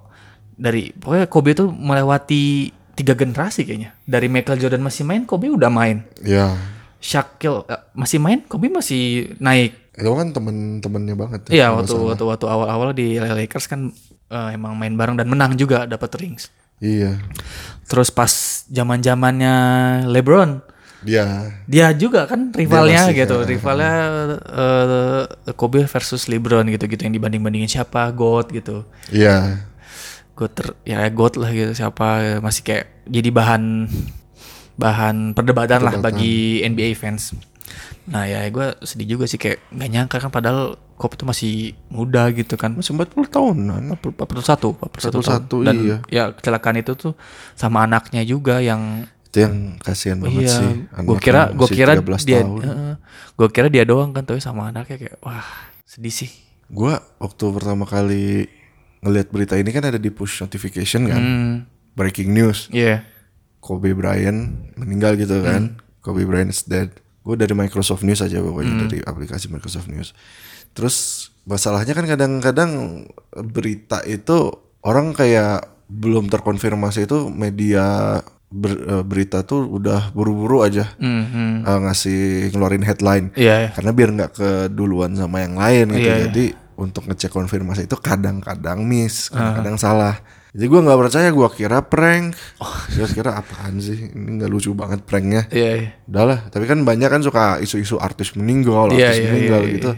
dari pokoknya Kobe tuh melewati tiga generasi kayaknya. Dari Michael Jordan masih main, Kobe udah main. Iya. Shaquille eh, masih main, Kobe masih naik. Itu kan temen-temennya banget. ya, Iya, waktu waktu waktu awal-awal di Lakers kan eh, emang main bareng dan menang juga dapat rings. Iya. Terus pas zaman-zamannya LeBron, Dia. dia juga kan rivalnya gitu, ya. rivalnya eh, Kobe versus LeBron gitu-gitu yang dibanding-bandingin siapa, GOAT gitu. Iya. Gue ter ya god lah gitu siapa masih kayak jadi bahan bahan perdebatan, lah Perdebatan. bagi NBA fans. Nah ya gue sedih juga sih kayak nggak nyangka kan padahal Kobe itu masih muda gitu kan. Masih 40 tahunan. 41, 41 tahun. 41, Dan iya. ya kecelakaan itu tuh sama anaknya juga yang Itu yang kasihan banget iya, sih. gue kira gue kira 13 dia, tahun. gue kira dia doang kan, tapi sama anaknya kayak wah sedih sih. Gua waktu pertama kali ngelihat berita ini kan ada di push notification kan. Hmm, Breaking news. iya. Kobe Bryant meninggal gitu kan. Kobe Bryant is dead. Gue dari Microsoft News aja pokoknya dari aplikasi Microsoft News. Terus masalahnya kan kadang-kadang berita itu orang kayak belum terkonfirmasi itu media ber- eh, berita tuh udah buru-buru aja Hmm, hmm. eh, ngasih ngeluarin headline. Iya, iya. Karena biar nggak keduluan sama yang lain gitu. Iya, iya. Jadi untuk ngecek konfirmasi itu kadang-kadang miss, kadang-kadang salah. Jadi gue nggak percaya, gue kira prank. Gue kira apaan sih? Ini nggak lucu banget pranknya. Iya, iya. Udahlah, tapi kan banyak kan suka isu-isu artis meninggal, Iya, artis iya, meninggal iya, gitu.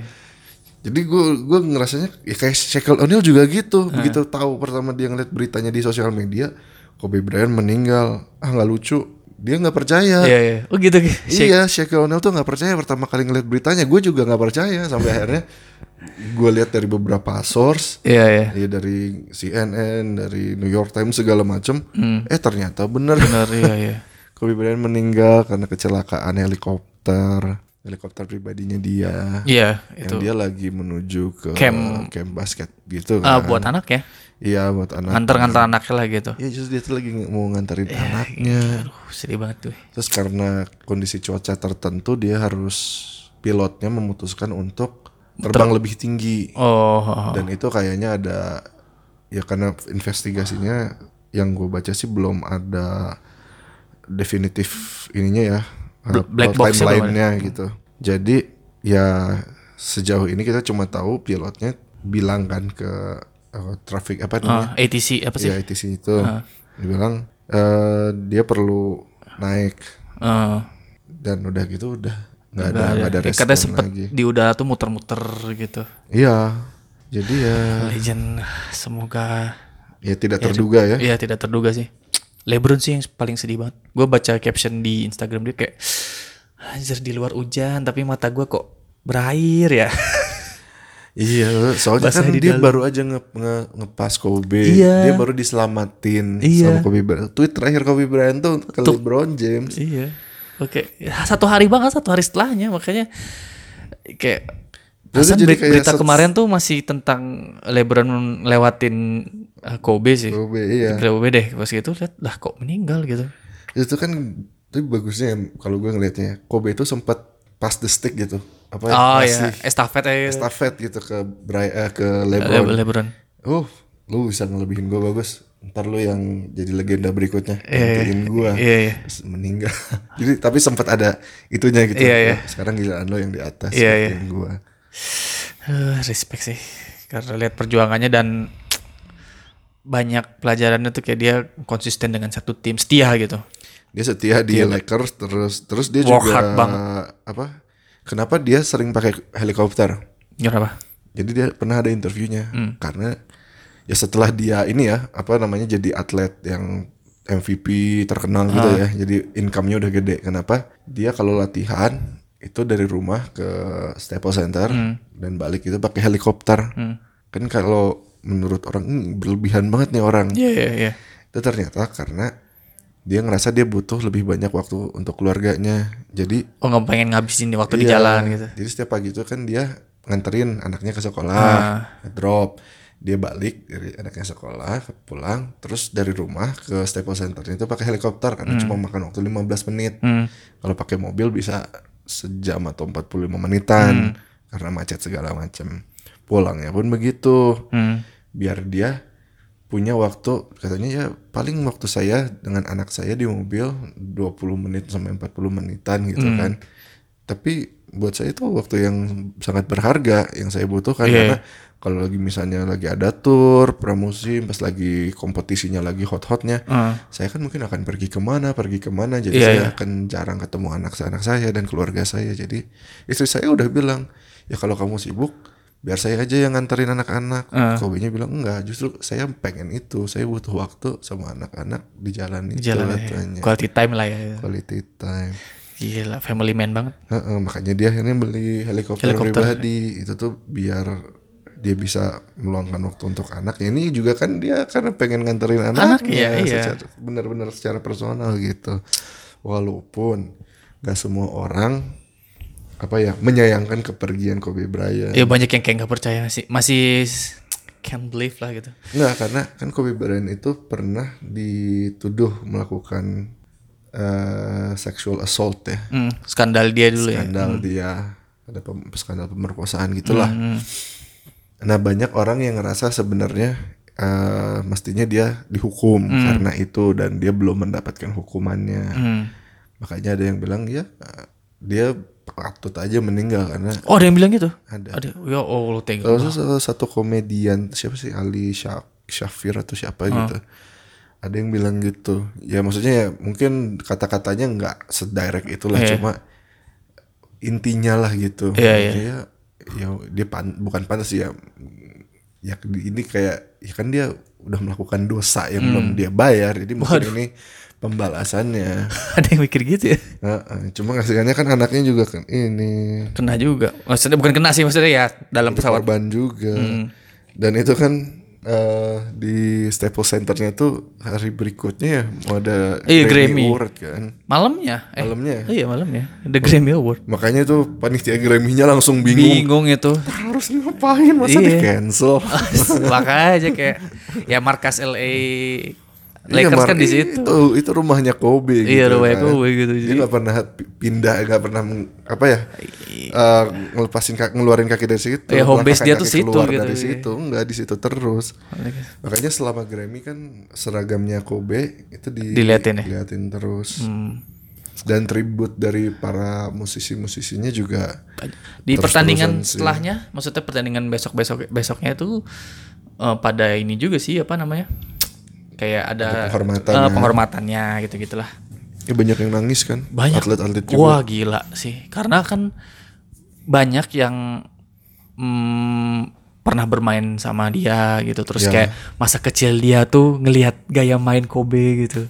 Jadi gue gue ngerasanya ya kayak Shaquille O'Neal juga gitu. Begitu tahu pertama dia ngeliat beritanya di sosial media, Kobe Bryant meninggal, ah nggak lucu. Dia nggak percaya. Iya, iya. Oh gitu. Iya, Shaquille O'Neal tuh nggak percaya pertama kali ngeliat beritanya. Gue juga nggak percaya sampai akhirnya [LAUGHS] gue lihat dari beberapa source, Iya, iya. ya dari CNN, dari New York Times segala macem. Eh ternyata bener. Benar, iya, iya. [LAUGHS] Kobe Bryant meninggal karena kecelakaan helikopter, helikopter pribadinya dia. Iya, Yang itu. dia lagi menuju ke Camp. camp basket gitu Ah, kan. buat anak ya. Iya buat anak. Nganter-nganter anaknya lah gitu. Iya justru dia tuh lagi mau nganterin Iya, anaknya. Aduh, sedih banget tuh. Terus karena kondisi cuaca tertentu dia harus pilotnya memutuskan untuk terbang lebih tinggi. Oh, dan itu kayaknya ada ya karena investigasinya yang gue baca sih belum ada definitif ininya ya uh, black box ya timeline-nya gitu. Jadi ya sejauh ini kita cuma tahu pilotnya bilang kan ke uh, traffic apa namanya? ah, ATC apa sih? Ya ITC itu. Dia bilang eh, dia perlu naik. Eh, dan udah gitu udah nggak ada nggak nggak ada Ya, respon Katanya sempet lagi. di udara tuh muter-muter gitu. Iya. Jadi ya Legend, semoga ya tidak terduga ya. Iya tidak terduga sih. LeBron sih yang paling sedih banget. Gue baca caption di Instagram dia kayak anjir di luar hujan tapi mata gue kok berair ya. [LAUGHS] Iya, soalnya Basah kan di dia dalam. baru aja nge, nge- ngepas Kobe. Iya. Dia baru diselamatin Iya. sama Kobe Bryant. Tweet terakhir Kobe Bryant tuh ke LeBron James. iya. Oke, Ya, satu hari banget satu hari setelahnya makanya kayak Perasaan jadi kayak berita kemarin tuh masih tentang LeBron lewatin uh, Kobe sih. Kobe iya. Kobe deh pas gitu lihat lah kok meninggal gitu. Itu kan tapi bagusnya kalau gue ngelihatnya Kobe itu sempat pass the stick gitu. Apa ya? Oh ngasih ya, estafet aja. estafet gitu ke Bry eh, ke LeBron. Le- LeBron. Oh, lu bisa ngelebihin gue bagus. Ntar lu yang jadi legenda berikutnya. Iya, Gantiin gue. Iya, iya. Terus meninggal. [LAUGHS] jadi tapi sempat ada itunya gitu. Iya, iya. Oh, Sekarang giliran lo yang di atas. Iya, iya. gantiin gua. Eh, respect sih karena lihat perjuangannya dan banyak pelajarannya tuh kayak dia konsisten dengan satu tim setia gitu. Dia setia di Lakers terus terus dia Work juga banget. apa? Kenapa dia sering pakai helikopter? Kenapa? Jadi dia pernah ada interviewnya Hmm. karena ya setelah dia ini ya apa namanya jadi atlet yang MVP terkenal gitu Ah. ya. Jadi income-nya udah gede. Kenapa? Dia kalau latihan itu dari rumah ke Staples Center Hmm. dan balik itu pakai helikopter. Kan kalau menurut orang "Hmm, berlebihan banget nih orang. Iya iya iya. Itu ternyata karena dia ngerasa dia butuh lebih banyak waktu untuk keluarganya. Jadi Oh nggak pengen ngabisin waktu di Iya, jalan gitu. Jadi setiap pagi itu kan dia nganterin anaknya ke sekolah, Ah. drop, dia balik dari anaknya sekolah pulang, terus dari rumah ke Staples Center itu pakai helikopter karena cuma makan waktu 15 menit. Hmm. Kalau pakai mobil bisa sejam atau 45 menitan Hmm. karena macet segala macam. Pulangnya pun begitu. Hmm. Biar dia punya waktu katanya ya paling waktu saya dengan anak saya di mobil 20 menit sampai 40 menitan gitu Hmm. kan. Tapi buat saya itu waktu yang sangat berharga yang saya butuhkan Iya. karena kalau lagi misalnya lagi ada tour pramusim pas lagi kompetisinya lagi hot-hotnya Ah. saya kan mungkin akan pergi ke mana pergi ke mana jadi Iya, saya iya. akan jarang ketemu anak anak saya dan keluarga saya jadi istri saya udah bilang ya kalau kamu sibuk biar saya aja yang nganterin anak-anak. Ah. Kobe-nya bilang enggak, justru saya pengen itu. Saya butuh waktu sama anak-anak di jalan itu jalan ya. quality time lah ya Quality time. Gila family man banget Heeh, makanya dia akhirnya beli helikopter, Helikopter. pribadi itu tuh biar dia bisa meluangkan waktu untuk anak. Ini juga kan dia karena pengen nganterin Anak, anaknya iya, iya. secara benar-benar secara personal gitu. Walaupun gak semua orang apa ya menyayangkan kepergian Kobe Bryant. ya banyak yang kayak nggak percaya sih masih can't believe lah gitu Enggak, karena kan Kobe Bryant itu pernah dituduh melakukan eh, sexual assault ya. Hmm, skandal dia dulu ya skandal dia ada pem- skandal pemerkosaan gitulah. Hmm. Nah banyak orang yang ngerasa sebenarnya eh, mestinya dia dihukum karena itu dan dia belum mendapatkan hukumannya. Hmm. Makanya ada yang bilang ya eh, dia patut aja meninggal karena oh ada yang bilang gitu ada. ada ya allah tega satu komedian siapa sih Ali Sya- Syafir atau siapa gitu. Ada yang bilang gitu. Ya maksudnya ya mungkin kata-katanya nggak sedirect itulah Iya. cuma intinya lah gitu. Iya, iya. Maksudnya, ya dia pan- bukan pantas ya. Ya ini kayak ya kan dia udah melakukan dosa yang belum dia bayar. Jadi mungkin ini pembalasannya. [LAUGHS] ada yang mikir gitu ya Heeh, cuma kasihannya kan anaknya juga kan ini kena juga maksudnya bukan kena sih maksudnya ya dalam pesawat korban juga. Hmm. Dan itu kan eh, di Staples Centernya tuh hari berikutnya ya mau ada Iya, Grammy. Award kan. malamnya eh Malamnya. iya malamnya the Grammy Award Makanya tuh panitia Grammy-nya langsung bingung. bingung itu Harus ngapain masa Iya. di cancel? [LAUGHS] makanya kayak ya markas LA Lakers Mar, kan di situ Itu, itu rumahnya Kobe Iya, gitu rumahnya kan. Kobe gitu. Dia nggak pernah pi- pindah, nggak pernah apa ya? eh, ngelepasin kaki, ngeluarin kaki dari situ. Iya, home base dia tuh situ keluar gitu, dari iya. situ, nggak di situ terus. Makanya selama Grammy kan seragamnya Kobe itu di, Diliatin ya? diliatin terus. Hmm. Dan tribut dari para musisi-musisinya juga di pertandingan sih. setelahnya maksudnya pertandingan besok besok besoknya itu eh, pada ini juga sih apa namanya kayak ada, Ada penghormatan eh, ya. penghormatannya gitu gitulah ya banyak yang nangis kan. banyak Atlet-atlet juga. wah gila sih karena kan banyak yang mm, pernah bermain sama dia gitu terus Ya. kayak masa kecil dia tuh ngelihat gaya main Kobe gitu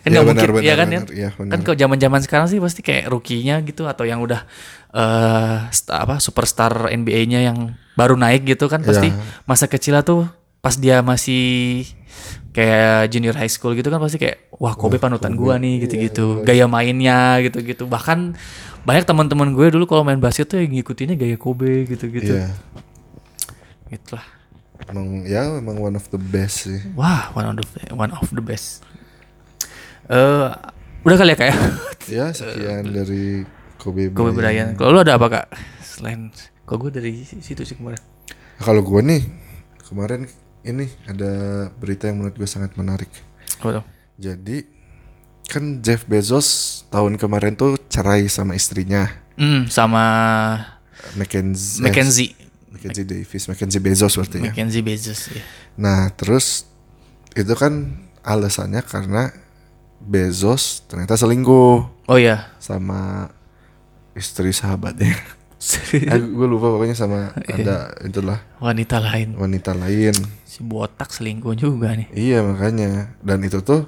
kan Ya, nggak benar, mungkin benar, ya kan benar. ya Iya, benar. kan kalau zaman zaman sekarang sih pasti kayak rukinya gitu atau yang udah eh sta- apa superstar NBA-nya yang baru naik gitu kan pasti Ya. masa kecilnya tuh pas dia masih kayak junior high school gitu kan pasti kayak wah Kobe panutan gua nih gitu-gitu. Gaya mainnya gitu-gitu. Bahkan banyak teman-teman gue dulu kalau main basket tuh yang ngikutinnya gaya Kobe gitu-gitu. Iya. gitulah. Emang ya emang one of the best sih. wah one of the one of the best. Eh udah kali ya kayak [LAUGHS] Ya? Sekian dari Kobe, Kobe Bryant. Kalau lu ada apa kak selain kalau gue dari situ sih kemarin? Kalau gue nih kemarin ini ada berita yang menurut gue sangat menarik. apa Jadi kan Jeff Bezos tahun kemarin tuh cerai sama istrinya hmm, sama Mackenzie Mackenzie Mackenzie Davis, Mackenzie Bezos berarti ya. Mackenzie Bezos ya. Nah terus itu kan alasannya karena Bezos ternyata selingkuh oh ya sama istri sahabatnya. Eh, gue lupa pokoknya sama ada itulah. Wanita lain. Wanita lain. si botak selingkuh juga nih. Iya makanya. Dan itu tuh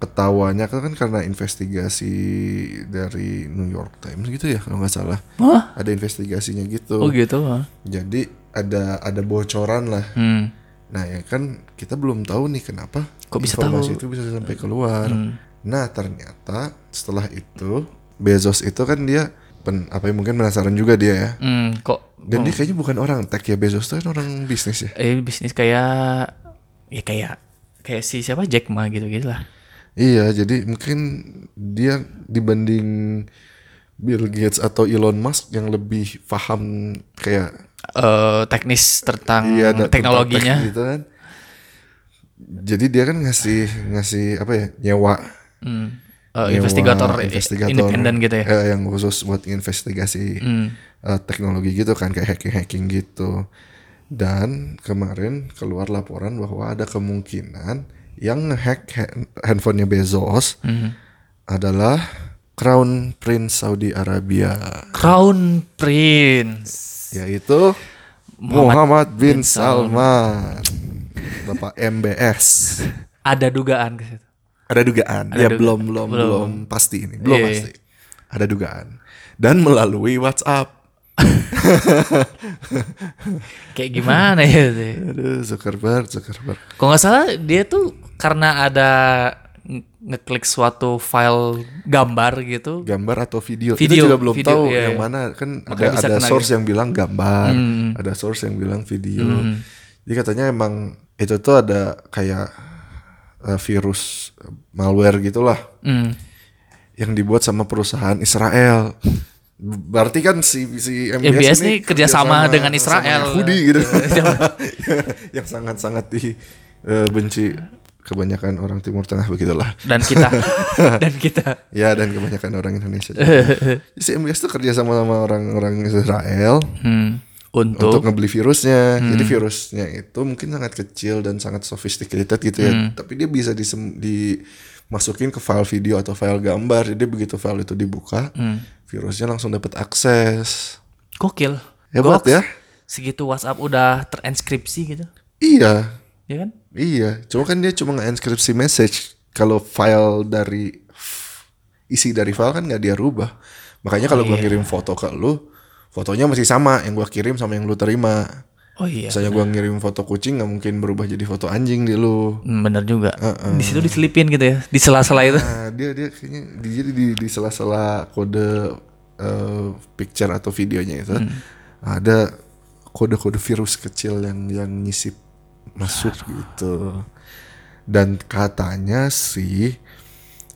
ketawanya kan karena investigasi dari New York Times gitu ya kalau nggak salah. Wah, ada investigasinya gitu. Oh gitu ah. jadi ada ada bocoran lah. Hmm. nah ya kan kita belum tahu nih kenapa Kok bisa informasi tahu? itu bisa sampai keluar. Hmm. nah ternyata setelah itu Bezos itu kan dia pen, apa ya mungkin penasaran juga dia ya. Hmm, kok dan dia kayaknya bukan orang tech ya Bezos itu kan orang bisnis ya? Eh bisnis kayak ya kayak kayak si siapa Jack Ma gitu gitu lah. Iya, jadi mungkin dia dibanding Bill Gates atau Elon Musk yang lebih paham kayak eh teknis tentang iya, teknologinya. tentang gitu kan. Jadi dia kan ngasih ngasih apa ya nyewa Hmm. Nyewa investigator, investigator independen gitu ya eh, yang khusus buat investigasi Hmm. eh, teknologi gitu kan kayak hacking-hacking gitu. Dan kemarin keluar laporan bahwa ada kemungkinan yang ngehack ha- handphonenya Bezos Hmm. adalah Crown Prince Saudi Arabia Crown Prince yaitu Muhammad bin Salman. Bapak MBS. Ada dugaan ke situ. Ada dugaan. Ada ya dugaan. belum belum Belum. belum pasti ini. Belum Iya. pasti. Ada dugaan. Dan melalui WhatsApp. [LAUGHS] Kayak gimana ya? itu? Aduh, Zuckerberg, Zuckerberg. Kalau nggak salah dia tuh karena ada nge- ngeklik suatu file gambar gitu. gambar atau video, Video, itu juga belum video, tahu iya, yang mana kan Makanya ada ada source gitu. yang bilang gambar Hmm. ada source yang bilang video jadi katanya emang itu tuh ada kayak uh, virus uh, malware gitulah Hmm. yang dibuat sama perusahaan Israel berarti kan si si MBS, MBS ini kerjasama dengan sama Israel. Yahudi gitu [LAUGHS] [LAUGHS] yang sangat sangat dibenci kebanyakan orang Timur Tengah begitulah Dan kita [LAUGHS] dan kita. Ya dan kebanyakan orang Indonesia si MBS tuh kerja sama sama orang-orang Israel Hmm. Untuk, Untuk, ngebeli virusnya. Jadi virusnya itu mungkin sangat kecil dan sangat sophisticated gitu ya. Tapi dia bisa disem- dimasukin ke file video atau file gambar. Jadi begitu file itu dibuka, virusnya langsung dapat akses. gokil. Hebat Goks. ya? Segitu WhatsApp udah terinskripsi gitu. Iya, Ya kan? iya. Cuma kan dia cuma nge-encryption message. Kalau file dari isi dari file kan nggak dia rubah. Makanya kalau gua ngirim foto ke lu, fotonya masih sama yang gua kirim sama yang lu terima. Oh iya. Misalnya gua ngirim foto kucing nggak mungkin berubah jadi foto anjing di lu. Hmm, Bener juga. Di situ diselipin gitu ya. Di sela-sela itu. Nah, dia dia kayaknya di, jadi di, di sela-sela kode eh, picture atau videonya itu ada kode-kode virus kecil yang yang nyisip masuk gitu. Dan katanya sih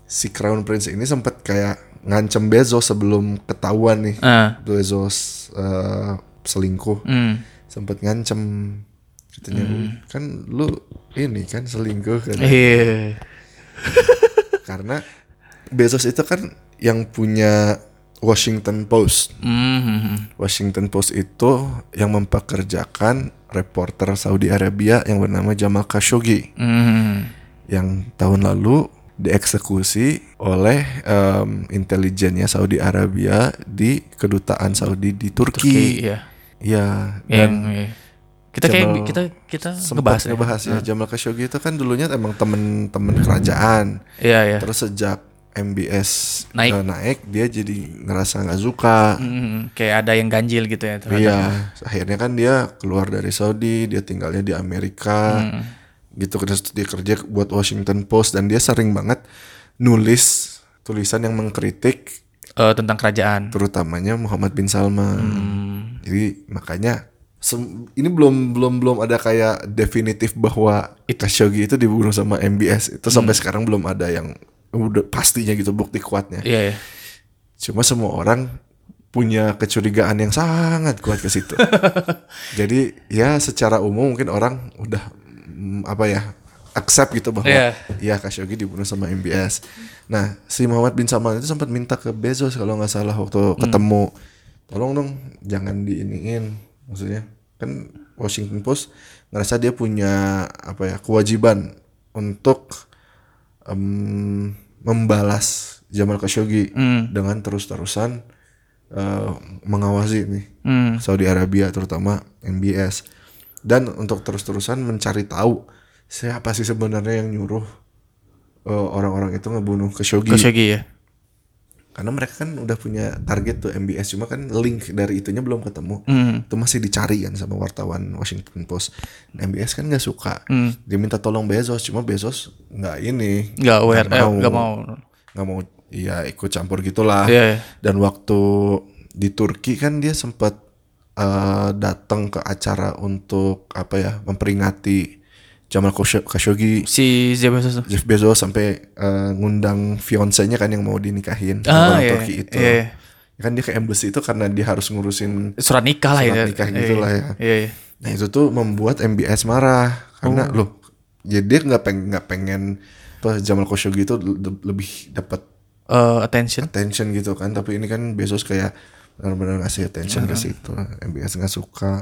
si Crown Prince ini sempat kayak ngancem Bezos sebelum ketahuan nih Ah. Bezos eh, selingkuh Hmm. sempat ngancem katanya kan lu ini kan selingkuh kan Iya. [LAUGHS] karena Bezos itu kan yang punya Washington Post. Hmm. Washington Post itu yang mempekerjakan reporter Saudi Arabia yang bernama Jamal Khashoggi Hmm. yang tahun lalu dieksekusi oleh em, intelijennya Saudi Arabia di kedutaan Saudi di Turki. Iya. Iya. Yang Dan iya. kita kayak Jamal kita kita sempat ngebahas ya. ngebahas ya. Jamal Khashoggi itu kan dulunya emang temen-temen kerajaan. Iya iya. Terus sejak MBS Naik. eh, naik dia jadi ngerasa nggak suka. Hmm, kayak ada yang ganjil gitu ya. Iya, akhirnya kan dia keluar dari Saudi, dia tinggalnya di Amerika. Hmm. Gitu dia kerja buat Washington Post dan dia sering banget nulis tulisan yang mengkritik Eh, tentang kerajaan. terutamanya Muhammad bin Salman. Hmm. Jadi makanya ini belum belum belum ada kayak definitif bahwa Khashoggi itu dibunuh sama MBS. Itu Hmm. sampai sekarang belum ada yang udah pastinya gitu bukti kuatnya. Iya iya. Cuma semua orang punya kecurigaan yang sangat kuat ke situ. [LAUGHS] Jadi ya secara umum mungkin orang udah apa ya accept gitu bahwa Iya. ya Khashoggi dibunuh sama MBS. Nah si Muhammad bin Salman itu sempat minta ke Bezos kalau nggak salah waktu ketemu, tolong dong jangan diiniin, maksudnya kan Washington Post ngerasa dia punya apa ya kewajiban untuk em, membalas Jamal Khashoggi dengan terus-terusan eh, mengawasi nih Hmm. Saudi Arabia terutama MBS dan untuk terus-terusan mencari tahu siapa sih sebenarnya yang nyuruh eh, orang-orang itu ngebunuh Khashoggi Khashoggi ya. karena mereka kan udah punya target tuh MBS cuma kan link dari itunya belum ketemu Hmm. itu masih dicari kan sama wartawan Washington Post MBS kan nggak suka Hmm. dia minta tolong Bezos cuma Bezos nggak ini Nggak aware, eh, mau nggak mau. nggak mau ya ikut campur gitulah Iya, iya. dan waktu di Turki kan dia sempat eh, datang ke acara untuk apa ya memperingati Jamal Khashog- Khashoggi Si Jeff Bezos. Jeff Bezos sampai eh, ngundang fiancenya kan yang mau dinikahin Ah, orang iya, Turki itu iya, iya. Ya kan dia ke embassy itu karena dia harus ngurusin Surat nikah lah Surat ya. nikah Iya, gitu lah ya. Iya iya. Nah itu tuh membuat MBS marah karena Oh. loh, ya dia nggak pengen nggak pengen apa, Jamal Khashoggi itu le- lebih dapat Eh, attention. attention gitu kan, tapi ini kan Bezos kayak benar-benar ngasih attention ke situ, MBS nggak suka.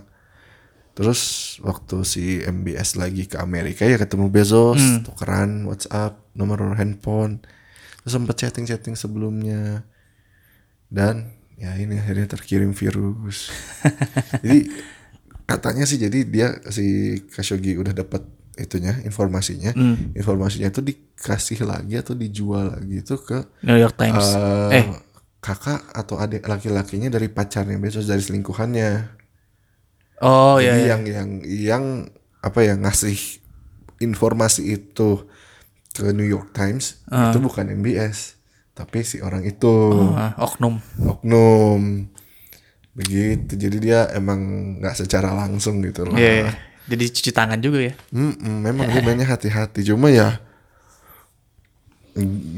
Terus waktu si MBS lagi ke Amerika ya ketemu Bezos, tukeran WhatsApp, nomor handphone, terus sempet chatting-chatting sebelumnya, dan ya ini akhirnya terkirim virus. [LAUGHS] Jadi katanya sih jadi dia si Khashoggi udah dapat itunya informasinya Hmm. informasinya itu dikasih lagi atau dijual lagi itu ke New York Times. eh, eh, kakak atau adik laki-lakinya dari pacarnya Bezos dari selingkuhannya oh iya, jadi iya. yang yang yang apa ya ngasih informasi itu ke New York Times itu bukan MBS tapi si orang itu Ah, oknum. oknum begitu jadi dia emang nggak secara langsung gitu lah Iya. iya. Jadi cuci tangan juga ya. Mm-mm, memang [LAUGHS] gue mainnya hati-hati cuma ya mm,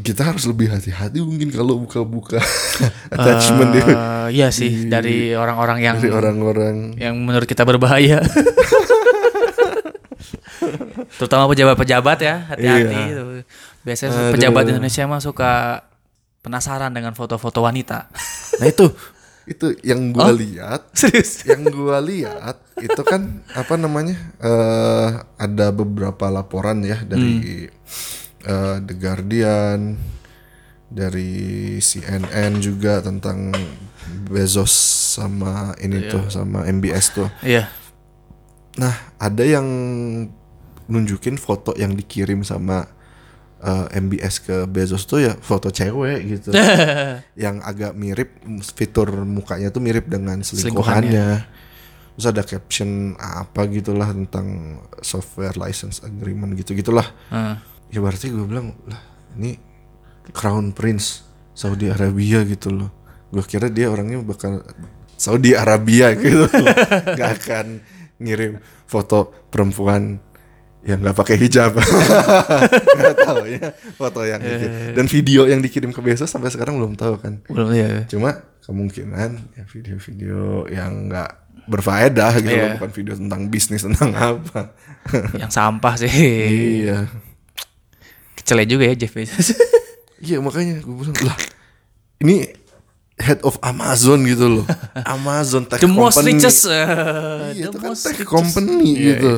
kita harus lebih hati-hati mungkin kalau buka-buka [LAUGHS] attachment Eh, iya sih dari orang-orang yang dari orang-orang yang menurut kita berbahaya. [LAUGHS] Terutama pejabat-pejabat ya, hati-hati. Iya. Biasanya pejabat Indonesia mah suka penasaran dengan foto-foto wanita. nah itu itu yang gue Oh. lihat [LAUGHS] Serius? yang gue lihat itu kan apa namanya eh ada beberapa laporan ya dari eh, The Guardian dari CNN juga tentang Bezos sama ini tuh sama MBS tuh Iya. nah ada yang nunjukin foto yang dikirim sama eh, MBS ke Bezos tuh ya foto cewek gitu [LAUGHS] yang agak mirip fitur mukanya tuh mirip dengan selingkuhannya. Terus ada caption apa gitulah tentang software license agreement gitu gitulah. Ya berarti gue bilang lah ini Crown Prince Saudi Arabia gitu loh. Gue kira dia orangnya bakal Saudi Arabia gitu. [LAUGHS] Gak akan ngirim foto perempuan yang nggak pakai hijab. [LAUGHS] Gak tahu ya foto yang gitu. Dan video yang dikirim ke Bezos sampai sekarang belum tahu kan. Belum ya. Cuma kemungkinan ya video-video yang nggak berfaedah gitu loh, Iya. bukan video tentang bisnis tentang apa. Yang sampah sih. iya. Kecele juga ya Jeff Bezos. [LAUGHS] Iya makanya gue bilang lah ini head of Amazon gitu loh. [LAUGHS] Amazon tech The most company. richest. uh, Iya, the itu kan most tech richest. company Iya, gitu.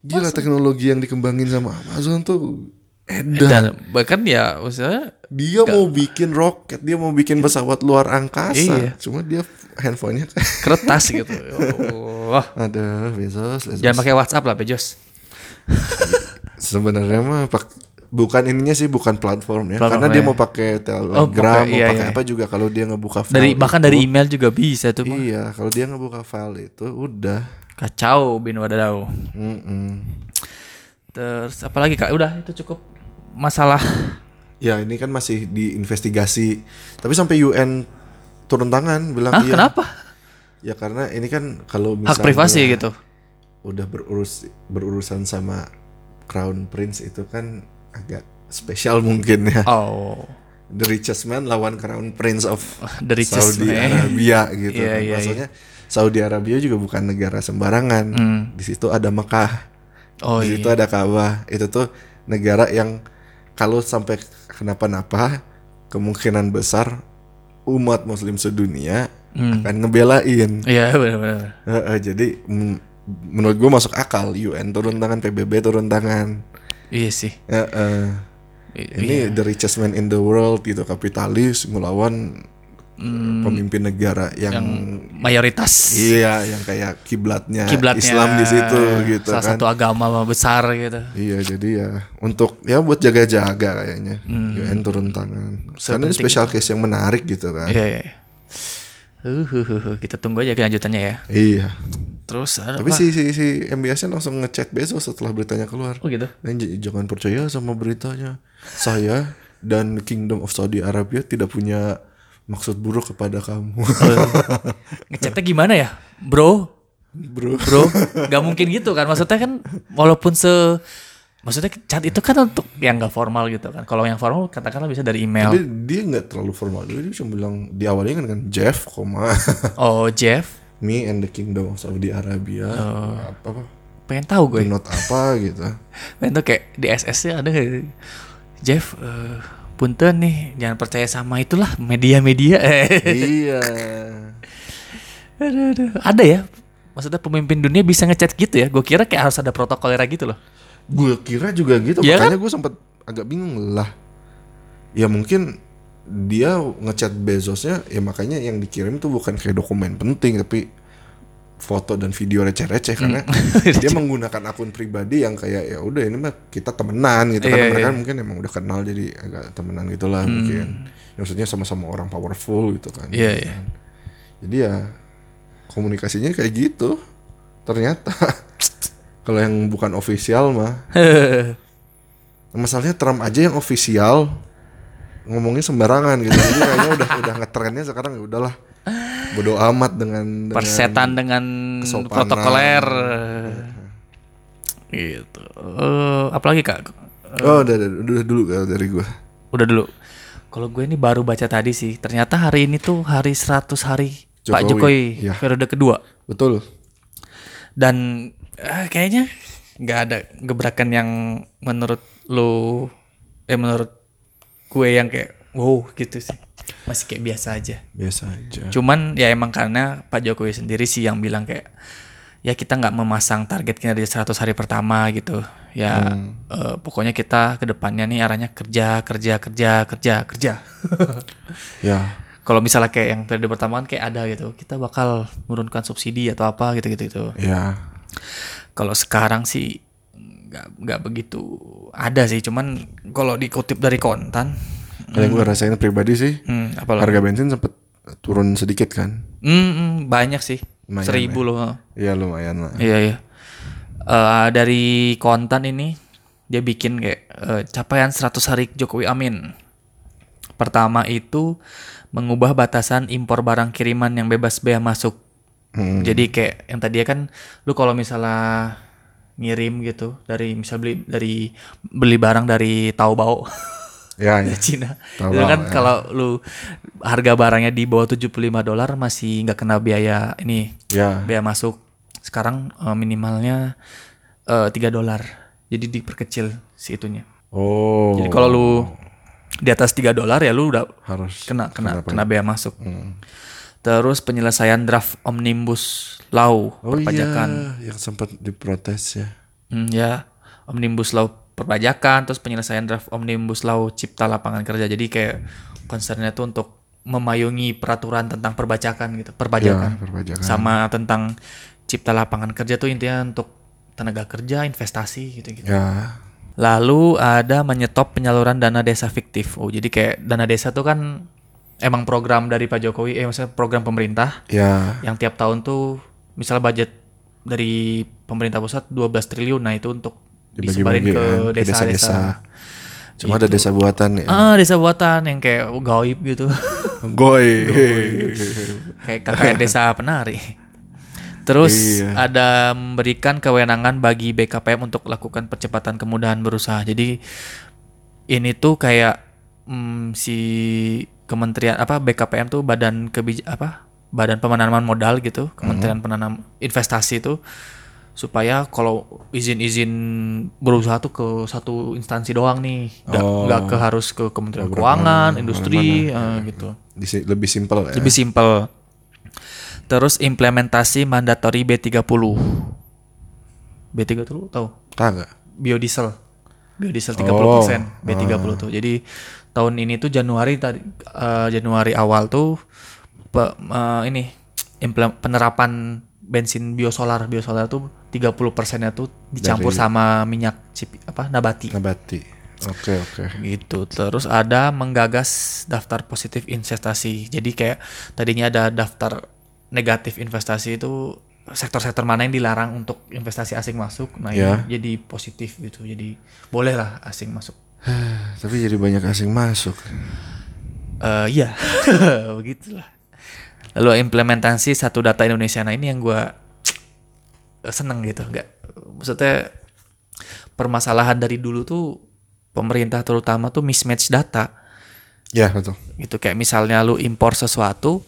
Gila teknologi yang dikembangin sama Amazon tuh edan. Dan bahkan ya maksudnya Dia mau bikin roket, dia mau bikin pesawat luar angkasa. Iya. Cuma dia handphonenya kan [LAUGHS] kertas gitu. Wah. ada Bezos. Bezos. Jangan pakai WhatsApp lah, Bejos. Sebenarnya mah pak bukan ininya sih bukan platform ya. Platform Karena dia ya. mau pakai Telegram, Oh, pakai- mau iya, pakai iya. apa juga kalau dia ngebuka file. Dari bahkan itu, dari email juga bisa tuh. Iya, kalau dia ngebuka file itu udah. Kacau bin wadadau. Mm-mm. Terus apalagi Kak? Udah itu cukup masalah Ya ini kan masih diinvestigasi. Tapi sampai UN turun tangan bilang Hah, iya. kenapa? Ya karena ini kan kalau Hak privasi gitu. udah berurus berurusan sama Crown Prince itu kan agak spesial mungkin ya. Oh. The richest man lawan Crown Prince of [LAUGHS] The richest Saudi man. Arabia gitu. Iya, iya, Maksudnya Saudi Arabia juga bukan negara sembarangan. Hmm. Di situ ada Mekah. Oh di iya. situ ada Ka'bah. Itu tuh negara yang kalau sampai kenapa-napa kemungkinan besar umat muslim sedunia Hmm. akan ngebelain. Iya benar-benar. Heeh, jadi mm, menurut gue masuk akal UN turun tangan PBB turun tangan. Iya sih. Heeh. I- Ini iya. the richest man in the world gitu kapitalis ngelawan pemimpin negara yang, yang mayoritas iya yang kayak kiblatnya, kiblatnya Islam di situ gitu salah kan. satu agama besar gitu. Iya jadi ya untuk ya buat jaga-jaga kayaknya UN turun tangan. Karena ini special case yang menarik gitu kan. Iya. iya. Uh, uh, uh, uh, kita tunggu aja kelanjutannya ya. Iya. Terus ada Tapi apa? si si si MBS-nya langsung ngechat Bezos setelah beritanya keluar. Oh gitu. Dan jangan percaya sama beritanya. Saya dan Kingdom of Saudi Arabia tidak punya maksud buruk kepada kamu. Ngechatnya gimana ya, bro? Bro. Bro, nggak mungkin gitu kan? Maksudnya kan, walaupun se, maksudnya chat itu kan untuk yang nggak formal gitu kan. Kalau yang formal katakanlah bisa dari email. Tapi dia nggak terlalu formal dia cuma bilang di awalnya kan kan Jeff, koma Oh Jeff, me and the Kingdom of Saudi Arabia Oh. apa apa pengen tahu gue. not apa gitu. [LAUGHS] Pengen tahu kayak di SS nya ada nggak? Jeff, eh, punten nih, jangan percaya sama itulah media-media. [LAUGHS] iya. Aduh, aduh. Ada ya? Maksudnya pemimpin dunia bisa ngechat gitu ya? Gue kira kayak harus ada protokolnya gitu loh. Gue kira juga gitu, Iya makanya gue sempat agak bingung lah. Ya mungkin dia ngechat Bezosnya, ya makanya yang dikirim tuh bukan kayak dokumen penting, tapi foto dan video receh-receh karena [LAUGHS] dia menggunakan akun pribadi yang kayak ya udah ini mah kita temenan gitu Iya, karena mereka iya. mungkin emang udah kenal jadi agak temenan gitulah mungkin. Ya, maksudnya sama-sama orang powerful gitu kan. Iya, iya. Jadi ya komunikasinya kayak gitu. Ternyata [LAUGHS] kalau yang bukan official mah [LAUGHS] masalahnya Trump aja yang official ngomongnya sembarangan gitu. Jadi kayaknya udah udah ngetrennya sekarang ya udahlah. Bodoh amat dengan, dengan Persetan dengan kesopanan. protokoler. Gitu. Eh, apalagi Kak? Oh, udah, udah, udah dulu kalau dari gua. Udah dulu. Kalau gue ini baru baca tadi sih. Ternyata hari ini tuh hari 100 hari Pak Jokowi. Jokowi Iya. periode kedua. Betul. Dan eh, kayaknya nggak ada gebrakan yang menurut lu eh menurut gue yang kayak wow gitu sih. Masih kayak biasa aja. Biasa aja. Cuman ya emang karena Pak Jokowi sendiri sih yang bilang kayak ya kita nggak memasang target kinerja 100 hari pertama gitu. Ya eh, pokoknya kita ke depannya nih arahnya kerja, kerja, kerja, kerja, kerja. [LAUGHS] Ya. Kalau misalnya kayak yang periode pertama kan kayak ada gitu, kita bakal menurunkan subsidi atau apa gitu-gitu itu. Ya. Kalau sekarang sih nggak nggak begitu ada sih, cuman kalau dikutip dari kontan, yang gua rasain pribadi sih, hmm, harga bensin sempet turun sedikit kan. Hmm, hmm, banyak sih, Lumayan seribu loh. Iya lumayan lah. Iya iya. Eh, dari konten ini dia bikin kayak eh, capaian 100 hari Jokowi Amin. Pertama itu mengubah batasan impor barang kiriman yang bebas bea masuk. Hmm. Jadi kayak yang tadi kan lu kalau misalnya ngirim gitu dari misal beli dari beli barang dari Taobao [LAUGHS] Ya, ya. Cina. Itu kan ya. kalau lu harga barangnya di bawah 75 dolar masih nggak kena biaya ini Ya. bea masuk sekarang eh, minimalnya eh, 3 dolar jadi diperkecil si itunya Oh. jadi kalau lu di atas 3 dolar ya lu udah harus kena kena kenapa? kena bea masuk Hmm. Terus penyelesaian draft omnibus law Oh perpajakan iya, yang sempat diprotes ya. Hmm, ya omnibus law perpajakan terus penyelesaian draft omnibus law cipta lapangan kerja jadi kayak concernnya tuh untuk memayungi peraturan tentang perbajakan gitu perpajakan Ya, perpajakan. sama tentang cipta lapangan kerja tuh intinya untuk tenaga kerja investasi gitu gitu Ya. lalu ada menyetop penyaluran dana desa fiktif oh jadi kayak dana desa tuh kan emang program dari Pak Jokowi eh maksudnya program pemerintah Ya. yang tiap tahun tuh misalnya budget dari pemerintah pusat 12 triliun nah itu untuk disebarin ke kan, desa-desa. Cuma ada desa buatan ya. Ah, desa buatan yang kayak gaib gitu. Goy. [LAUGHS] kayak KKN desa penari. Terus Iya. ada memberikan kewenangan bagi BKPM untuk lakukan percepatan kemudahan berusaha. Jadi ini tuh kayak mm, si kementerian apa BKPM tuh badan kebij apa badan penanaman modal gitu kementerian penanam investasi itu supaya kalau izin-izin berusaha tuh ke satu instansi doang nih nggak Oh. nggak ke harus ke kementerian keuangan industri eh, gitu Disi- Lebih simpel ya. lebih simpel. Terus implementasi mandatory B30. B30 tahu? Kagak. Biodiesel. Biodiesel 30% Oh, B30 tuh. Jadi tahun ini tuh Januari tadi eh, Januari awal tuh pe- eh, ini penerapan bensin biosolar. Biosolar tuh 30%-nya tuh dicampur Dari- sama minyak cip, apa nabati Nabati. Oke oke. gitu terus ada menggagas daftar positif investasi jadi kayak tadinya ada daftar negatif investasi itu sektor-sektor mana yang dilarang untuk investasi asing masuk nah Ya. ini jadi positif gitu jadi boleh lah asing masuk [SIGHS] Tapi jadi banyak asing masuk. Eh iya [LAUGHS] begitulah lalu implementasi satu data Indonesia nah ini yang gua [TSK] seneng gitu nggak maksudnya permasalahan dari dulu tuh pemerintah terutama tuh mismatch data Ya betul. gitu kayak misalnya lu impor sesuatu